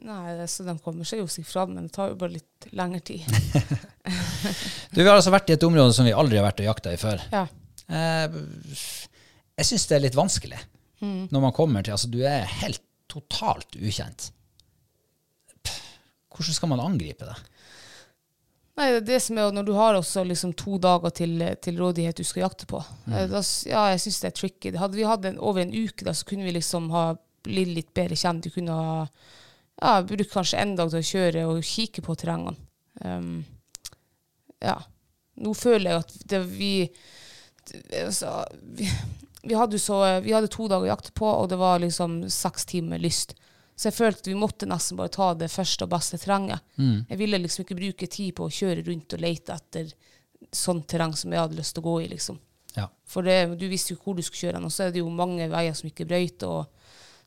S2: Nei, så de kommer seg jo seg fram, men det tar jo bare litt lengre tid.
S1: Du, Vi har altså vært i et område som vi aldri har vært og jakta i før.
S2: Ja.
S1: Eh, jeg syns det er litt vanskelig når man kommer til Altså, du er helt totalt ukjent. Pff, Hvordan skal man angripe det?
S2: Nei, det er det som er når du har også liksom to dager til, til rådighet du skal jakte på. Mm. Da, ja, jeg syns det er tricky. Hadde vi hatt en, over en uke, da, så kunne vi liksom ha blitt litt bedre kjent. Du kunne ha ja, bruker kanskje en dag til å kjøre og kikke på terrengene. Um, ja. Nå føler jeg at det, vi, det, altså, vi vi hadde, så, vi hadde to dager å jakte på, og det var liksom seks timer lyst. Så jeg følte vi måtte nesten bare ta det første og beste terrenget. Jeg ville liksom ikke bruke tid på å kjøre rundt og lete etter sånt terreng som jeg hadde lyst til å gå i, liksom.
S1: Ja.
S2: For det, du visste jo hvor du skulle kjøre, og så er det jo mange veier som ikke er brøyter, og-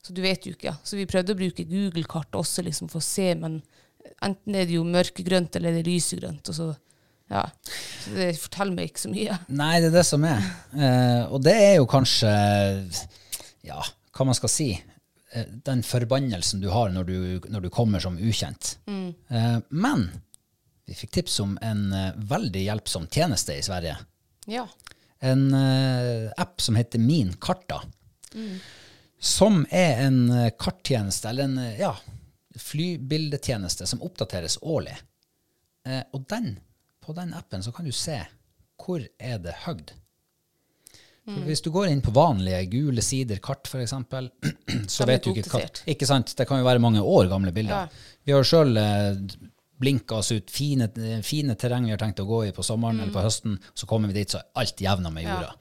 S2: så du vet jo ikke. Så vi prøvde å bruke Google-kart også, liksom, for å se, men enten er det jo mørkegrønt eller er det lysegrønt, og så, ja. Så det forteller meg ikke så mye.
S1: Nei, det er det som er. Eh, og det er jo kanskje Ja, hva man skal si. Eh, den forbannelsen du har når du, når du kommer som ukjent. Eh, men vi fikk tips om en eh, veldig hjelpsom tjeneste i Sverige.
S2: Ja.
S1: En eh, app som heter Min Karta. Som er en eh, karttjeneste, eller en eh, ja, flybildetjeneste som oppdateres årlig. Eh, og den, på den appen så kan du se hvor er det høgd. For Hvis du går inn på vanlige gule sider, kart f.eks., så vet du
S2: ikke kart.
S1: Ikke sant? Det kan jo være mange år gamle bilder.
S2: Ja.
S1: Vi har jo sjøl eh, blinka oss ut fine, fine terreng vi har tenkt å gå i på sommeren eller på høsten, så kommer vi dit, så er alt jevna med jorda.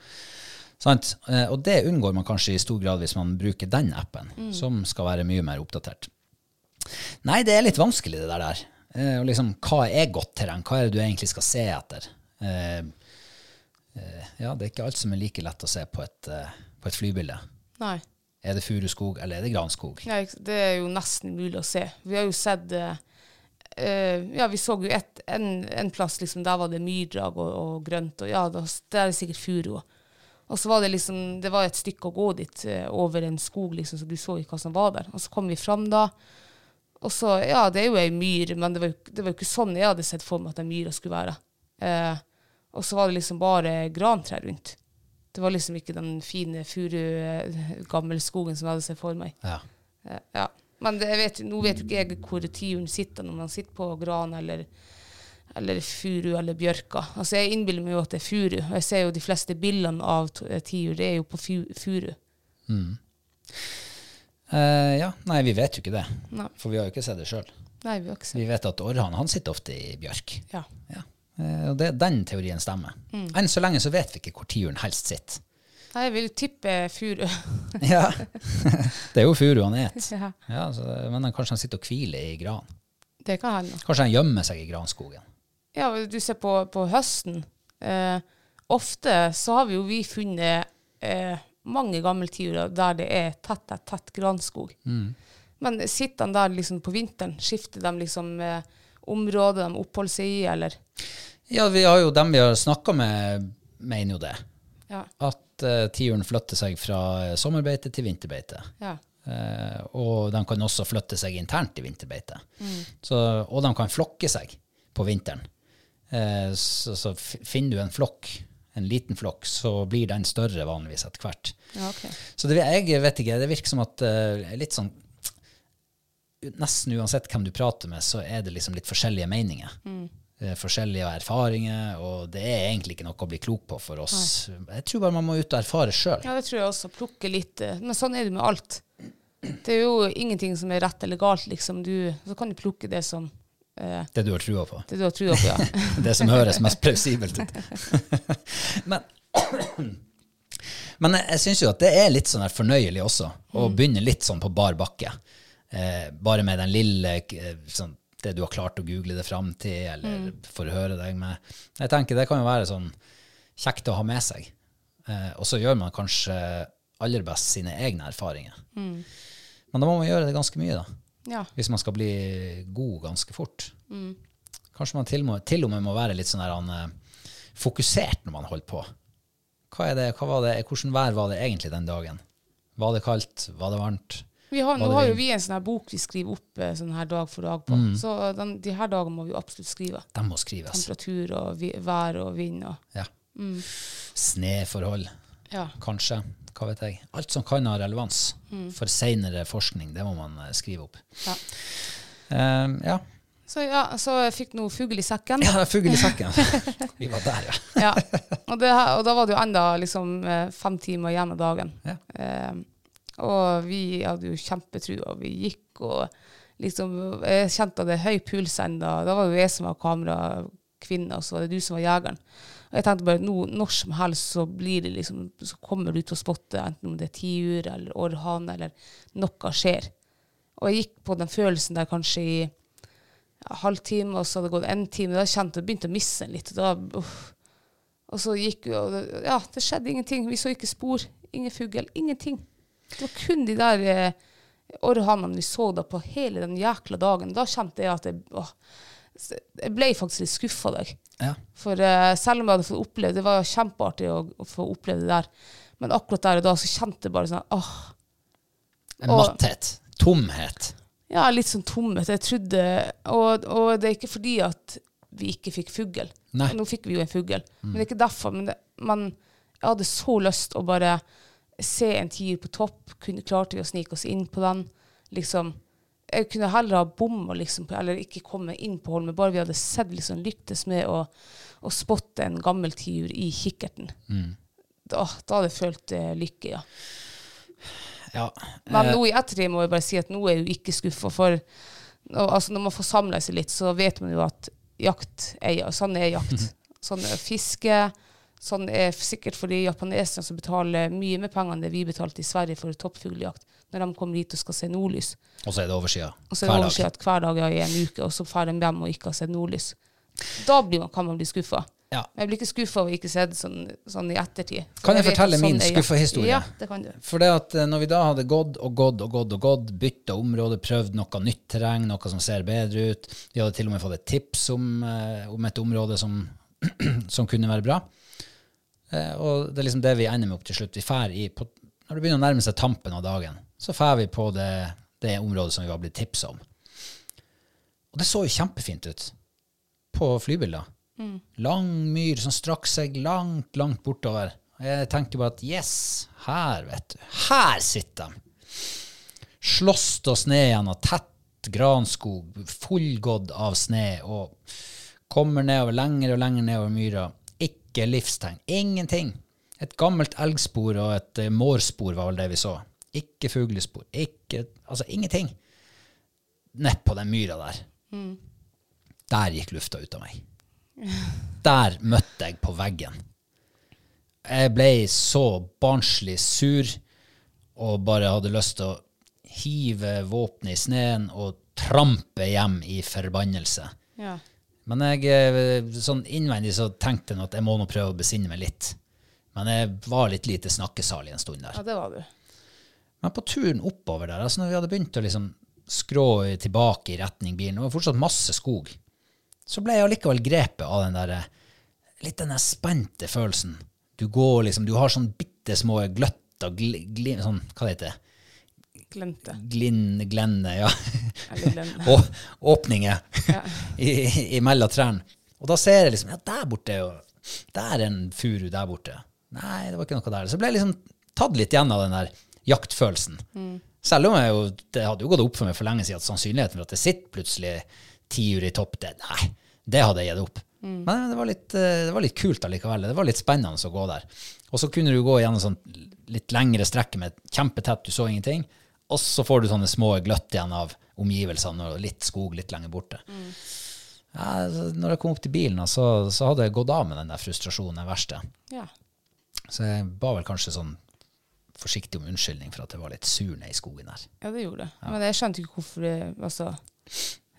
S1: Sant? Eh, Og det unngår man kanskje i stor grad hvis man bruker den appen, som skal være mye mer oppdatert. Nei, det er litt vanskelig det der. Eh, og liksom, hva er godt terreng? Hva er det du egentlig skal se etter? Eh, eh, ja, det er ikke alt som er like lett å se på et, på et flybilde.
S2: Nei.
S1: Er det furuskog, eller er det granskog?
S2: Nei, det er jo nesten umulig å se. Vi har jo sett eh, Ja, vi så jo et, en, en plass, liksom, der var det myrdrag og, og grønt, og ja, der er det sikkert furu. Og så var det liksom Det var et stykke å gå dit eh, over en skog, liksom, så du så ikke hva som var der. Og så kom vi fram da. Og så, ja, det er jo ei myr, men det var, det var jo ikke sånn jeg hadde sett for meg at den myra skulle være. Eh, og så var det liksom bare grantrær rundt. Det var liksom ikke den fine furu, eh, gammelskogen som jeg hadde sett for meg.
S1: Ja.
S2: Eh, Ja. Men det, vet, nå vet jo ikke jeg hvor tiuren sitter, når man sitter på gran eller, eller furu eller bjørka. Altså Jeg innbiller meg jo at det er furu. Og jeg ser jo de fleste bildene av eh, tiur, det er jo på furu. furu.
S1: Eh, ja, nei, vi vet jo ikke det.
S2: Nei.
S1: For vi har jo ikke sett det sjøl.
S2: Vi
S1: Vi vet at orrhanen han sitter ofte i bjørk.
S2: Ja.
S1: Ja. Eh, og det, den teorien stemmer.
S2: Mm.
S1: Enn så lenge så vet vi ikke hvor tiuren helst sitter.
S2: Nei, jeg vil tippe furu.
S1: Ja. det er jo furu han et.
S2: ja,
S1: Ja, så, men han, kanskje han sitter og hviler i gran.
S2: det kan hende.
S1: Kanskje han gjemmer seg i granskogen.
S2: Ja, du ser på, på høsten. Eh, ofte så har vi jo vi funnet eh, mange gammeltiurer der det er tett, tett, tett granskog. Men sitter de der liksom på vinteren? Skifter de liksom eh, område de oppholder seg i, eller?
S1: Ja, vi har jo dem vi har snakka med, mener jo det.
S2: Ja.
S1: At uh, tiuren flytter seg fra eh, sommerbeite til vinterbeite.
S2: ja.
S1: Eh, og de kan også flytte seg internt i vinterbeite. Så, og de kan flokke seg på vinteren. Eh, så, så finner du en flokk, en liten flokk, så blir den større vanligvis etter hvert.
S2: ja, okay.
S1: Så det, jeg vet ikke, det virker som at eh, litt sånn Nesten uansett hvem du prater med, så er det liksom litt forskjellige meninger. Mm. forskjellige erfaringer, og det er egentlig ikke noe å bli klok på for oss. Jeg tror bare man må ut og erfare sjøl.
S2: Ja, det tror jeg også. Plukke litt. eh, Men sånn er det med alt. Det er jo ingenting som er rett eller galt, liksom. Du, så kan du plukke det som eh,
S1: Det du har trua på.
S2: det du har trua på, ja.
S1: det som høres mest plausibelt ut. men men jeg, jeg syns jo at det er litt sånn fornøyelig også, å begynne litt sånn på bar bakke. Eh, bare med den lille eh, sånn, det du har klart å google det fram til, eller forhøre deg med. Jeg tenker det kan jo være sånn kjekt å ha med seg. Eh, og så gjør man kanskje aller best sine egne erfaringer. Men da må man gjøre det ganske mye, da.
S2: Ja.
S1: Hvis man skal bli god ganske fort. Kanskje man til og, med, til og med må være litt sånn der, han, eh, fokusert når man holder på. Hva er det, hva var det, hvordan vær var det egentlig den dagen? Var det kaldt? Var det varmt?
S2: Vi har, nå har jo vi en sånn her bok vi skriver opp eh, sånn her dag for dag på. Så den, de her dagene må vi absolutt skrive.
S1: De må skrives.
S2: Temperatur og vi, vær og vind og
S1: Ja. Sneforhold,
S2: Ja.
S1: kanskje. Hva vet jeg. Alt som kan ha relevans for seinere forskning, det må man eh, skrive opp.
S2: Ja.
S1: Um, ja.
S2: Så ja, så jeg fikk noe fugl i sekken.
S1: ja, fugl i sekken. Vi var der, ja.
S2: Ja. Og, det, og da var det jo enda liksom eh, fem timer igjen av dagen.
S1: Ja.
S2: Um, og vi hadde jo kjempetrua, vi gikk og liksom Jeg kjente at det er høy puls ennå. Da var det jo jeg som var kamerakvinne, og så var det du som var jegeren. Og jeg tenkte bare nå, når som helst så liksom Så kommer du til å spotte, enten om det er tiur eller orrhane eller noe skjer. Og jeg gikk på den følelsen der kanskje i ja, halvtime, og så hadde det gått en time. Da kjente jeg begynte å miste den litt. Og da, uff. Og så gikk vi, og det, ja, det skjedde ingenting. Vi så ikke spor. Ingen fugl. Ingenting. Det var kun de der eh, orrhanene vi så da på hele den jækla dagen. Da kjente jeg at jeg, åh, jeg ble faktisk litt skuffa deg.
S1: Ja.
S2: For uh, selv om jeg hadde fått oppleve det, var kjempeartig å, å få oppleve det der. Men akkurat der og da så kjente jeg bare sånn åh,
S1: En matthet. Tomhet.
S2: ja, litt sånn tomhet. Jeg trodde og, og det er ikke fordi at vi ikke fikk fugl. Nå fikk vi jo en fugl, men det er ikke derfor. Men, det, men jeg hadde så lyst å bare se en tiur på topp. Kunne klarte vi å snike oss inn på den. Liksom, jeg kunne heller ha bomma, liksom, eller ikke komme inn på Holmen, bare vi hadde sett liksom, lyktes med å, å spotte en gammel tiur i kikkerten. Da, da hadde jeg følt eh, lykke, ja.
S1: Ja.
S2: Men
S1: eh,
S2: nå i ettertid må jeg bare si at nå er jeg jo ikke skuffa, for og, altså, når man får samla seg litt, så vet man jo at jakt er sånn er jakt. Sånn er fiske. Sånn er sikkert for de japaneserne som betaler mye mer penger enn det vi betalte i Sverige for toppfugljakt, når de kommer hit og skal se nordlys.
S1: Og så er det oversida.
S2: Og så er det overskjedd hver dag i en uke, og så drar de hjem og ikke har sett nordlys. Da blir man, kan man bli skuffa.
S1: Ja.
S2: Men jeg blir ikke skuffa over ikke se det sånn, sånn i ettertid. For
S1: Kan jeg
S2: jeg
S1: fortelle
S2: sånn
S1: min skuffahistorie?
S2: Ja, det kan du.
S1: For det at eh, når vi da hadde gått og gått og gått og gått, bytta område, prøvd noe nytt terreng, noe som ser bedre ut, vi hadde til og med fått et tips om, eh, om et område som, som kunne være bra. Eh, og det er liksom det vi ender med opp til slutt. Vi fær i, på, når det begynner å nærme seg tampen av dagen, så drar vi på det, det området som vi var blitt tipsa om. Og det så jo kjempefint ut på flybilder. Lang myr som strakk seg langt, langt bortover. Og Jeg tenkte bare at yes, her, vet du. Her sitter de. Slåst oss ned gjennom tett granskog, fullgått av sne, og kommer nedover lenger og lenger nedover myra. Ikke livstegn. Ingenting. Et gammelt elgspor og et eh, mårspor var vel det vi så. Ikke fuglespor. Ikke Altså ingenting. Nedpå den myra der. Der gikk lufta ut av meg. Der møtte jeg på veggen. Jeg ble så barnslig sur og bare hadde lyst til å hive våpenet i sneen og trampe hjem i forbannelse.
S2: Ja.
S1: Men jeg, eh, sånn innvendig så tenkte jeg at jeg må nå prøve å besinne meg litt. Men jeg var litt lite snakkesalig en stund der.
S2: ja, det var du.
S1: Men på turen oppover der, altså når vi hadde begynt å liksom skrå tilbake i retning bilen, det var fortsatt masse skog, så ble jeg allikevel grepet av den der, litt den der spente følelsen. Du går liksom, du har sånn bitte små gløtter, gl, gl, sånn, hva det heter
S2: Glemte.
S1: Glinn, glenne, ja. Og åpninger i, imellom trærne. Og da ser jeg liksom, ja, der borte, er jo, der er en furu der borte. Nei, det var ikke noe der. Så ble jeg liksom tatt litt igjen av den der jaktfølelsen. Selv om jo, det hadde jo gått opp for meg for lenge siden at sannsynligheten for at det sitter plutselig tiur i topp, det, nei, det hadde jeg gitt opp. Men det var, litt, eh, det var litt kult allikevel. Det var litt spennende å gå der. Og så kunne du gå gjennom sånn litt lengre strekk med kjempetett, du så ingenting. Og så får du sånne små gløtt igjen av omgivelsene og litt skog litt lenger borte. Ja, når jeg kom opp til bilen, så, så hadde jeg gått av med den der frustrasjonen, den verste.
S2: Ja.
S1: Så jeg ba vel kanskje sånn forsiktig om unnskyldning for at det var litt sur nede i skogen der.
S2: ja, det gjorde det. Men jeg skjønte ikke hvorfor det Altså,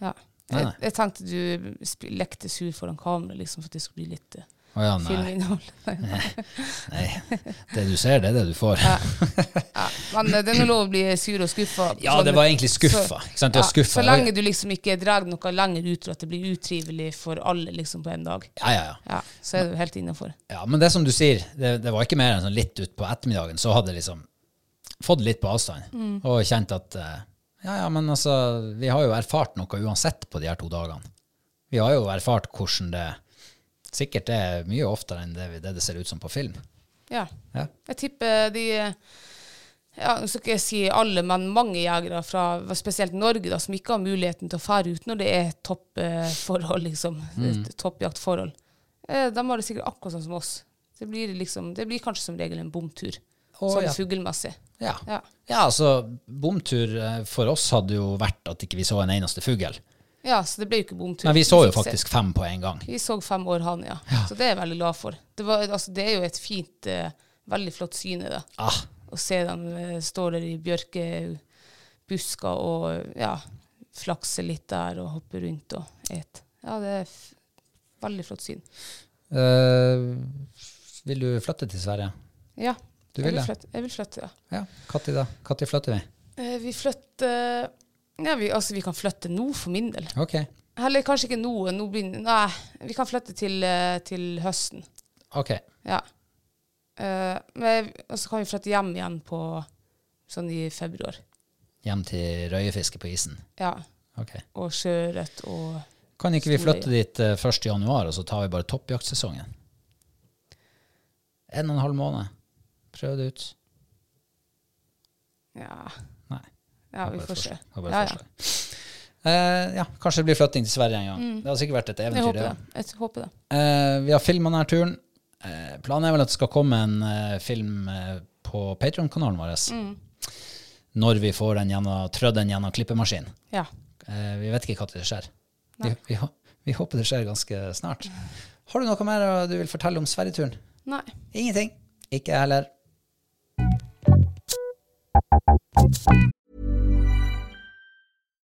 S2: ja. Jeg, jeg tenkte du lekte sur foran kamera, liksom, for at det skulle bli litt
S1: Å ja, nei.
S2: filminnhold.
S1: nei. Det du ser, det er det du får.
S2: Ja. Ja. Men det er nå lov å bli sur og skuffa.
S1: Ja, det var egentlig skuffa. Så, var skuffa.
S2: Så lenge du liksom ikke drar noe lenger ut, og at det blir utrivelig for alle liksom på en dag,
S1: Ja, ja, ja.
S2: ja, så er du helt innafor.
S1: Ja, men det som du sier, det, det var ikke mer enn sånn litt utpå ettermiddagen, så hadde jeg liksom fått litt på avstand.
S2: Mm.
S1: Og kjent at eh, ja, ja, men altså, vi har jo erfart noe uansett på de her to dagene. Vi har jo erfart hvordan det sikkert er mye oftere enn det, det det ser ut som på film.
S2: Ja.
S1: Ja.
S2: Jeg tipper de ja, jeg skal ikke si alle, men mange jegere fra spesielt Norge da, som ikke har muligheten til å fære ut når det er toppforhold, liksom.
S1: Mm.
S2: Toppjaktforhold. Eh, de har det sikkert akkurat sånn som oss. Det blir, liksom, det blir kanskje som regel en bomtur.
S1: Oh,
S2: sånn
S1: ja.
S2: fuglmessig.
S1: Ja.
S2: Ja.
S1: ja, altså, bomtur eh, for oss hadde jo vært at ikke vi så en eneste fugl.
S2: Ja, så det ble jo ikke bomtur.
S1: Men vi så jo faktisk fem på en gang.
S2: Vi så fem år han, ja. Så det er jeg veldig glad for. Det, var, altså, det er jo et fint, uh, veldig flott syne, da.
S1: Ah,
S2: Å se dem uh, stå der i bjørkebusker og ja, flakse litt der og hoppe rundt og et. Ja, det er veldig flott syn.
S1: eh, vil du flytte til Sverige?
S2: Ja,
S1: Du
S2: jeg
S1: vil
S2: vil
S1: det?
S2: flytte, jeg vil flytte ja.
S1: Ja, Når flytter vi?
S2: Vi flytter ja, vi, altså, vi kan flytte nå, for min del.
S1: Ok.
S2: Eller kanskje ikke nå. nå begynner, nei, vi kan flytte til, eh, til høsten.
S1: ok.
S2: Ja. Eh, men, og så kan vi flytte hjem igjen på sånn i februar.
S1: Hjem til røyefiske på isen.
S2: Ja.
S1: Ok.
S2: Og sjøørret og
S1: Kan ikke vi flytte dit eh, 1. januar, og så tar vi bare toppjaktsesongen? En og en halv måned. Prøv det ut.
S2: Ja. Ja, vi får se. Ja, ja.
S1: Eh, ja, kanskje det blir flytting til Sverige en gang. Det har sikkert vært et
S2: Jeg
S1: eventyr.
S2: håper
S1: det.
S2: det. Jeg håper det.
S1: Eh, vi har filma denne turen. Eh, planen er vel at det skal komme en eh, film eh, på Patron-kanalen vår.
S2: Mm.
S1: Når vi får den gjennom, trødd den gjennom klippemaskinen.
S2: Ja.
S1: Eh, vi vet ikke når det skjer. Vi, vi, vi håper det skjer ganske snart. Har du noe mer du vil fortelle om Sverigeturen?
S2: Nei.
S1: Ingenting. Ikke jeg heller.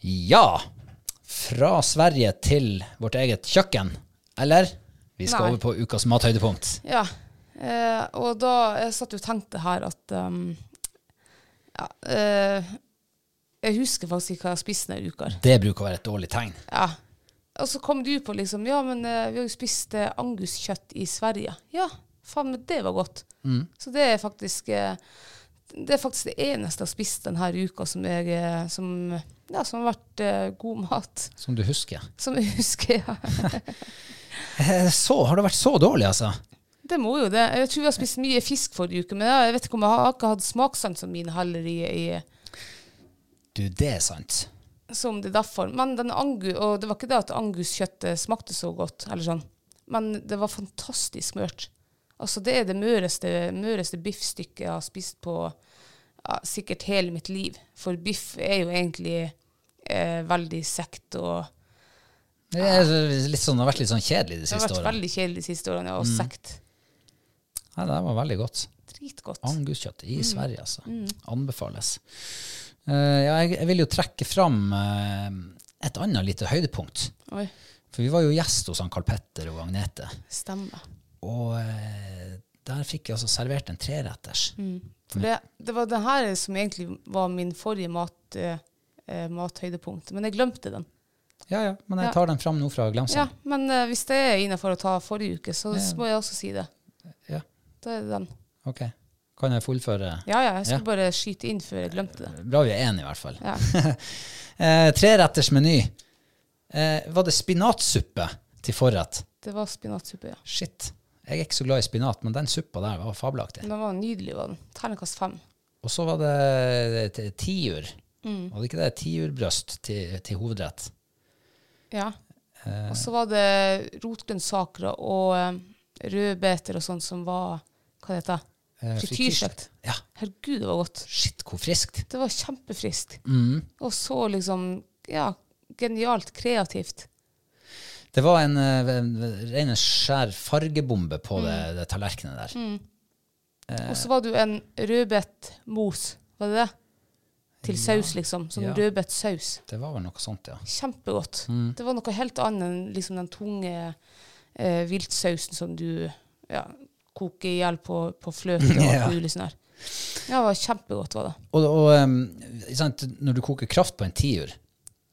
S1: Ja. Fra Sverige til vårt eget kjøkken. Eller? Vi skal
S2: Nei.
S1: over på ukas mathøydepunkt.
S2: Ja. Eh, og da Jeg satt jo og tenkte her at um, ja, eh, Jeg husker faktisk ikke hva jeg har spist denne uka.
S1: Det bruker å være et dårlig tegn.
S2: Ja. Og så kom du på liksom Ja, men eh, vi har jo spist eh, anguskjøtt i Sverige. Ja, faen, men det var godt. Så det er faktisk eh, Det er faktisk det eneste jeg har spist denne uka som, jeg, eh, som, ja, som har vært uh, god mat.
S1: Som du husker.
S2: Som jeg husker, ja.
S1: Eh, Så, har det vært så dårlig, altså?
S2: Det må jo det. Jeg tror vi har spist mye fisk forrige uke, men jeg vet ikke om jeg har ikke hatt smakssansene mine heller i, i
S1: Du, det er sant.
S2: som det er derfor. Men den angu, og det var ikke det at anguskjøttet smakte så godt, eller sånn. men det var fantastisk mørt. Altså, det er det møreste, møreste biffstykket jeg har spist på ja, sikkert hele mitt liv. For biff er jo egentlig eh, veldig sekt og
S1: Det, er sånn, det har vært litt sånn kjedelig de
S2: Det har vært veldig kjedelig de siste årene, ja, og sekt.
S1: Nei, det var veldig godt.
S2: Dritgodt.
S1: Anguskjøtt
S2: Mm.
S1: i Sverige, altså. Anbefales. Uh, ja, jeg, jeg vil jo trekke fram uh, et annet lite høydepunkt.
S2: Oi,
S1: For vi var jo gjest hos han Karl Petter og Agnete.
S2: stemmer.
S1: Og eh, der fikk jeg altså servert en treretters.
S2: For det, det var det her som egentlig var min forrige mat, eh, eh, mathøydepunkt. Men jeg glemte den.
S1: Ja, ja, men jeg
S2: Ja.
S1: tar den fram nå fra glemselen.
S2: Ja, men eh, hvis det er innafor å ta forrige uke, så
S1: Ja.
S2: må jeg også si det.
S1: Ja,
S2: Da er det den.
S1: ok. Kan jeg fullføre?
S2: Ja, ja, jeg skulle
S1: Ja.
S2: bare skyte inn før jeg glemte det.
S1: Bra vi er enige, i hvert fall.
S2: Ja.
S1: Eh, treretters meny. Eh, var det spinatsuppe til forrett?
S2: Det var spinatsuppe, ja.
S1: Shit. Jeg er ikke så glad i spinat, men den suppa der var fabelaktig.
S2: Den var nydelig, var den. Terningkast fem.
S1: Og så var det tiur.
S2: Mm.
S1: Var det ikke det tiurbrøst til, til hovedrett?
S2: Ja.
S1: Eh,
S2: Og så var det rotgrønnsaker og eh, rødbeter og sånt som var Hva det heter
S1: det?
S2: Frityrstekt.
S1: Ja.
S2: Herregud, det var godt.
S1: Shit, hvor friskt.
S2: Det var kjempefriskt.
S1: Mm.
S2: Og så liksom Ja, genialt kreativt.
S1: Det var en, eh, en ren skjær fargebombe på
S2: Mm.
S1: det, det tallerkenet der.
S2: Og så var det jo en rødbetmos, var det det? Til saus, liksom. Sånn
S1: Ja.
S2: rødbetsaus.
S1: Det var vel noe sånt, ja.
S2: Kjempegodt.
S1: Mm.
S2: Det var noe helt annet enn liksom den tunge eh, viltsausen som du ja, koker i hjel på, på fløte og
S1: Ja.
S2: alt mulig sånn her. Ja, det var kjempegodt, var det.
S1: Og, og um, når du koker kraft på en tiur,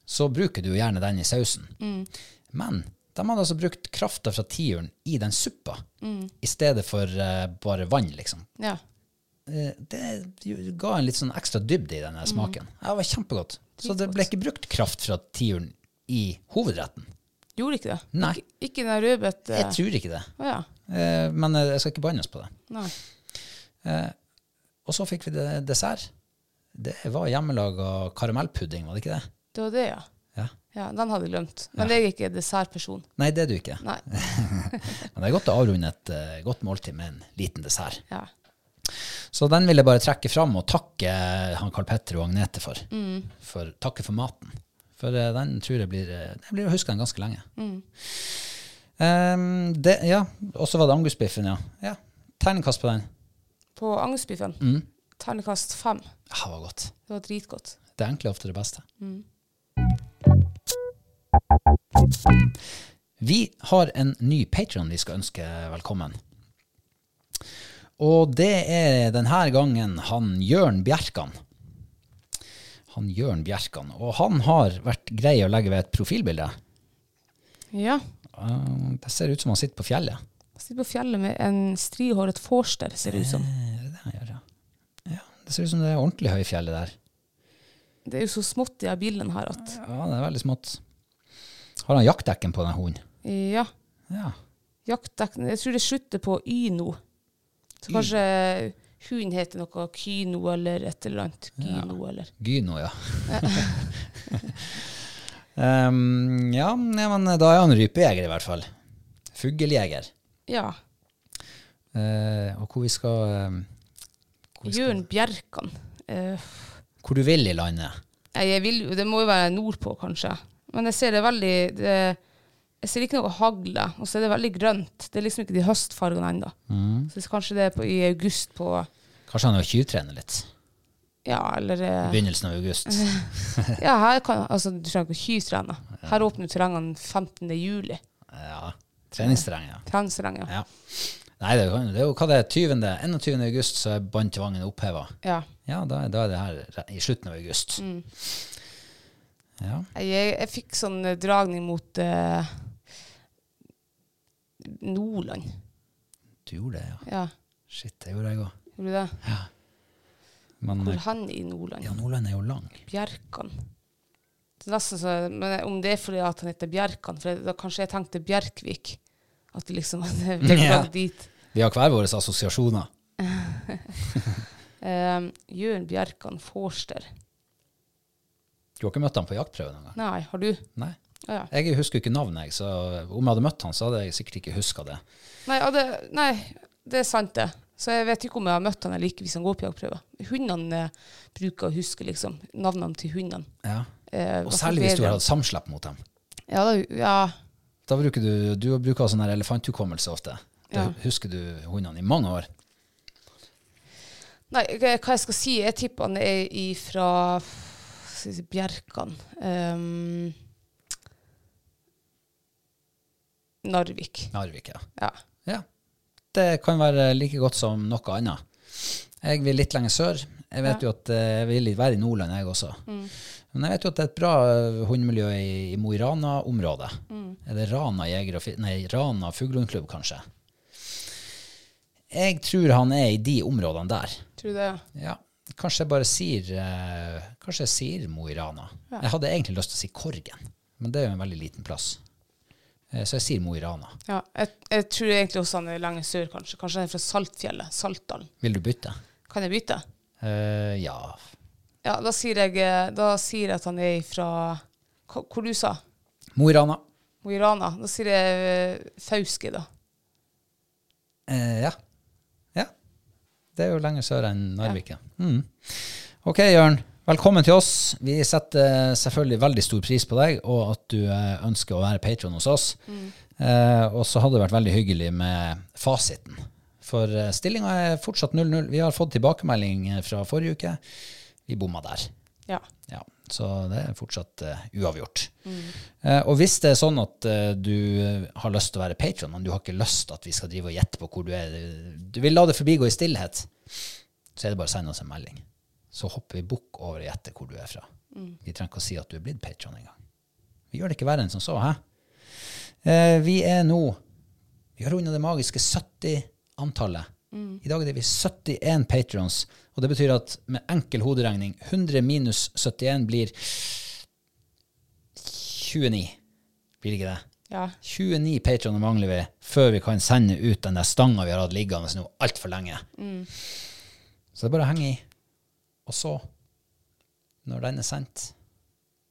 S1: så bruker du gjerne den i sausen.
S2: Mm.
S1: Men de hadde altså brukt krafta fra tiuren i den suppa,
S2: Mm.
S1: i stedet for uh, bare vann, liksom.
S2: Ja.
S1: Eh, det ga en litt sånn ekstra dybde i
S2: Mm.
S1: denne smaken. Ja, det var kjempegodt. Så det ble ikke brukt kraft fra tiuren i hovedretten.
S2: Gjorde ikke det?
S1: Nei.
S2: Ikke, ikke den rødbet...
S1: Jeg tror ikke det.
S2: Oh, ja.
S1: Eh, men jeg skal ikke banne oss på det.
S2: Nei.
S1: Og så fikk vi det dessert. Det var hjemmelaga karamellpudding, var det ikke det?
S2: Det var det, ja.
S1: Ja.
S2: Ja, Den hadde jeg glemt. Men jeg er ikke dessertperson.
S1: Nei, det er du ikke.
S2: Nei.
S1: Men det er godt å avrunde et uh, godt måltid med en liten dessert.
S2: Ja.
S1: Så den vil jeg bare trekke fram og takke han Karl Petter og Agnete for.
S2: Mm.
S1: for takke for maten. For uh, den tror jeg blir eh, Jeg blir den ganske lenge.
S2: Mm.
S1: Um, det, ja, Og så var det angusbiffen, ja. ja. Terningkast på den.
S2: På angusbiffen?
S1: Mm.
S2: terningkast fem.
S1: Ja, det var godt.
S2: Det var dritgodt.
S1: Det enkle er ofte det beste.
S2: Mm.
S1: Vi har en ny patron vi skal ønske velkommen. Og det er denne gangen han Jørn Bjerkan. Han Jørn Bjerkan. Og han har vært grei å legge ved et profilbilde.
S2: Ja.
S1: Uh, det ser ut som han sitter på fjellet.
S2: Han sitter på fjellet med en strihåret forster, ser det ut som.
S1: Eh, det det gjør, ja. ja. Det ser ut som det er ordentlig høyfjellet der.
S2: Det er jo så smått i her bildene her at
S1: Ja, det er veldig smått. Har han jaktdekken på den hunden?
S2: Ja.
S1: Ja.
S2: Jaktdekken Jeg tror det slutter på Y nå. Så kanskje hunden heter noe Kyno eller et eller annet. Gyno eller
S1: Gyno, ja. um, ja, men da er han rypejeger i hvert fall. Fugljeger.
S2: Ja.
S1: Uh, og hvor vi skal skal
S2: Jørn Bjerkan. Uh,
S1: hvor du vil i landet.
S2: Jeg vil, det må jo være nordpå, kanskje. Men jeg ser det veldig det, Jeg ser ikke noe hagle, og så er det veldig grønt. Det er liksom ikke de høstfargene ennå.
S1: Mm.
S2: Så kanskje det er på, i august på
S1: Kanskje han vil tyvtrene litt.
S2: Ja, eller eh,
S1: begynnelsen av august.
S2: Ja, her kan Altså, du trenger ikke å tyvtrene. Her åpner terrengene 15. juli.
S1: Ja. Treningsterreng, ja.
S2: Treningsterreng, ja.
S1: ja. Nei, det er, det er jo hva det er, 20. 21. august så er båndtvangen oppheva.
S2: ja.
S1: Ja, da, da er det her i slutten av august.
S2: Mm.
S1: Ja.
S2: Jeg, jeg, fikk sånn eh, dragning mot uh, Nordland.
S1: Du gjorde det, ja.
S2: Ja,
S1: Shit, det gjorde jeg òg.
S2: gjorde du det?
S1: Men
S2: Hvor
S1: er
S2: han i Nordland?
S1: ja, Nordland er jo lang.
S2: Bjerkan. Det er nesten så, men om det er fordi at han heter Bjerkan, for da kanskje jeg tenkte Bjerkvik. At det liksom
S1: Ja.
S2: dit.
S1: Vi har hver våre assosiasjoner.
S2: Um, Jørn Bjerkan Forster.
S1: Du har ikke møtt han på jaktprøve noen gang?
S2: Nei, har du?
S1: Nei.
S2: Ja, ja.
S1: Jeg husker ikke navnet, jeg, så om jeg hadde møtt han, så hadde jeg sikkert ikke huska det.
S2: Nei, det, nei, det er sant, det. Så jeg vet ikke om jeg har møtt han eller ikke hvis han går på jaktprøve. Hundene eh, bruker å huske liksom, navnene til hundene.
S1: Ja.
S2: Eh,
S1: Og særlig hvis du har hatt samslepp mot dem.
S2: Ja, da, ja,
S1: Da bruker du, du bruker sånn elefanthukommelse ofte. Da
S2: Ja.
S1: husker du hundene i mange år.
S2: Nei, hva jeg skal si? Jeg tipper han er ifra skal jeg si, Bjerkan. Um, Narvik.
S1: Narvik, ja.
S2: Ja.
S1: ja. Det kan være like godt som noe annet. Jeg vil litt lenger sør. Jeg vet
S2: Ja.
S1: jo at eh, jeg vil være i Nordland, jeg også.
S2: Mm.
S1: Men jeg vet jo at det er et bra eh, hundemiljø i, i Mo i Rana-området. Er det Rana Nei, Rana fuglehundklubb, kanskje. Jeg tror han er i de områdene der.
S2: Tror du det?
S1: Ja, kanskje jeg bare sier eh, Kanskje jeg sier Mo i Rana. Jeg hadde egentlig lyst til å si Korgen, men det er jo en veldig liten plass. Eh, så jeg sier Mo i Rana.
S2: Ja, jeg, jeg tror egentlig også han er lenger sør, kanskje. Kanskje han er fra Saltfjellet. Saltdalen.
S1: Vil du bytte?
S2: Kan jeg bytte?
S1: Uh, ja.
S2: Ja, da sier jeg, da sier jeg at han er fra Hvor du sa?
S1: Mo i Rana.
S2: Mo i Rana. Da sier jeg Fauske, da.
S1: Ja. ja. Det er jo lenger sør enn Narvik. Ja. Mm. Ok, Jørn. Velkommen til oss. Vi setter selvfølgelig veldig stor pris på deg, og at du eh, ønsker å være patron hos oss. Eh, og så hadde det vært veldig hyggelig med fasiten. For uh, stillinga er fortsatt 0-0. Vi har fått tilbakemelding eh, fra forrige uke. Vi bomma der.
S2: Ja.
S1: Ja, så det er fortsatt uh, uavgjort. Eh, og hvis det er sånn at uh, du har lyst til å være patron, men du har ikke lyst at vi skal drive og gjette på hvor du er, du vil la det forbigå i stillhet, så er det bare å sende oss en melding. Så hopper vi bukk over og gjetter hvor du er fra. Vi trenger ikke å si at du er blitt patron engang. Vi gjør det ikke verre enn som så, hæ? Vi er nå Vi har runda det magiske 70-antallet. I dag er det vi 71 patrons, og det betyr at med enkel hoderegning 100 minus 71 blir 29. Blir ikke det?
S2: ja.
S1: 29 patroner mangler vi før vi kan sende ut den der stanga vi har hatt liggende nå altfor lenge. Så det er bare å henge i. Og så, når den er sendt,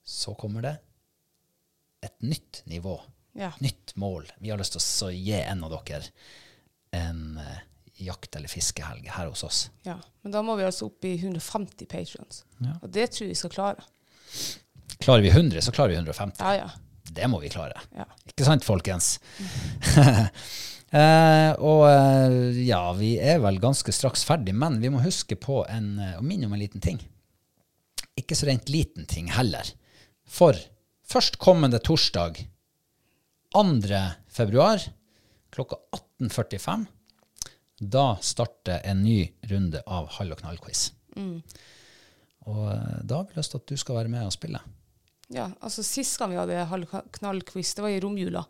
S1: så kommer det et nytt nivå.
S2: Ja.
S1: Nytt mål. Vi har lyst til å gi en av dere en eh, jakt- eller fiskehelg her hos oss.
S2: ja. Men da må vi altså opp i 150 patrons.
S1: Ja.
S2: Og det tror jeg vi skal klare.
S1: Klarer vi 100, så klarer vi 150.
S2: Ja, ja.
S1: Det må vi klare.
S2: ja.
S1: Ikke sant, folkens? eh, og eh, ja, vi er vel ganske straks ferdig, men vi må huske på en, og å minne om en liten ting. Ikke så rent liten ting heller. For førstkommende torsdag, 2. februar, klokka 18.45, da starter en ny runde av Hall og knall-quiz. Og eh, da har vi lyst til at du skal være med og spille.
S2: Ja, altså Sist gang vi hadde halvknall-quiz, det var i romjula.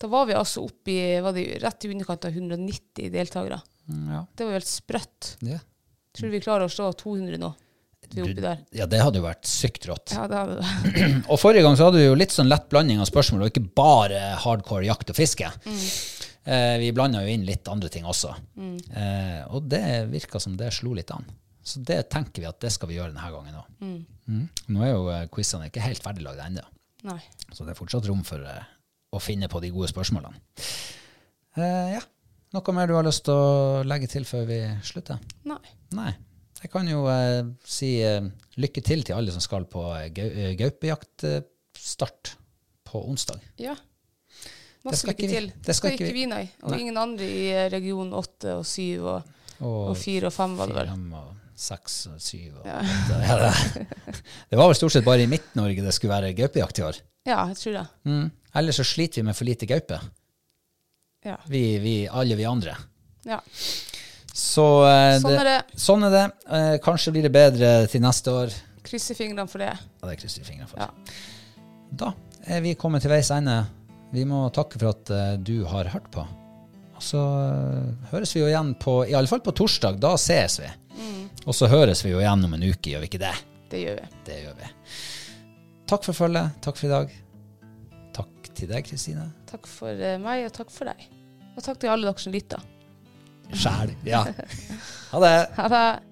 S2: Da var vi altså oppe i rett i underkant av 190 deltakere.
S1: Mm, Ja.
S2: Det var jo helt sprøtt.
S1: Ja.
S2: Tror du vi klarer å slå 200 nå?
S1: Ja, det hadde jo vært sykt rått.
S2: Ja, det hadde det.
S1: Og forrige gang så hadde vi jo litt sånn lett blanding av spørsmål, og ikke bare hardcore jakt og fiske. Eh, vi blanda jo inn litt andre ting også. Eh, og det virka som det slo litt an. Så det tenker vi at det skal vi gjøre denne gangen òg. Mm. Nå er jo eh, quizene ikke helt ferdiglagd ennå, så det er fortsatt rom for eh, å finne på de gode spørsmålene. Eh, ja. Noe mer du har lyst til å legge til før vi slutter?
S2: Nei.
S1: Nei. Jeg kan jo eh, si eh, lykke til til alle som skal på gau gau eh, gaupejaktstart på onsdag.
S2: Ja.
S1: Det
S2: Masse lykke
S1: vi.
S2: til.
S1: Det skal ikke vi.
S2: nei. Og
S1: Nei.
S2: ingen andre i eh, region 8 og 7 og, og 4 og 5 var det vel.
S1: Seks og syv og ja. Ja, det, det var vel stort sett bare i Midt-Norge det skulle være gaupejakt i år.
S2: Ja, jeg tror det.
S1: Mm. Ellers så sliter vi med for lite gaupe.
S2: Ja.
S1: Vi, vi, alle vi andre.
S2: ja.
S1: Så eh,
S2: Sånn er det.
S1: Sånn er det. Eh, kanskje blir det bedre til neste år.
S2: Krysser fingrene for det.
S1: Ja, det krysser fingrene for.
S2: Ja.
S1: Da er vi kommet til veis ende. Vi må takke for at eh, du har hørt på. Og så eh, høres vi jo igjen på I alle fall på torsdag. Da ses vi. Og så høres vi jo igjen om en uke, gjør vi ikke det?
S2: Det gjør vi.
S1: Det gjør vi. Takk for følget. Takk for i dag. Takk til deg, Kristine.
S2: Takk for eh, meg, og takk for deg. Og takk til alle dere som lytter.
S1: Sjæl. Ja. Ha det.
S2: Ha det.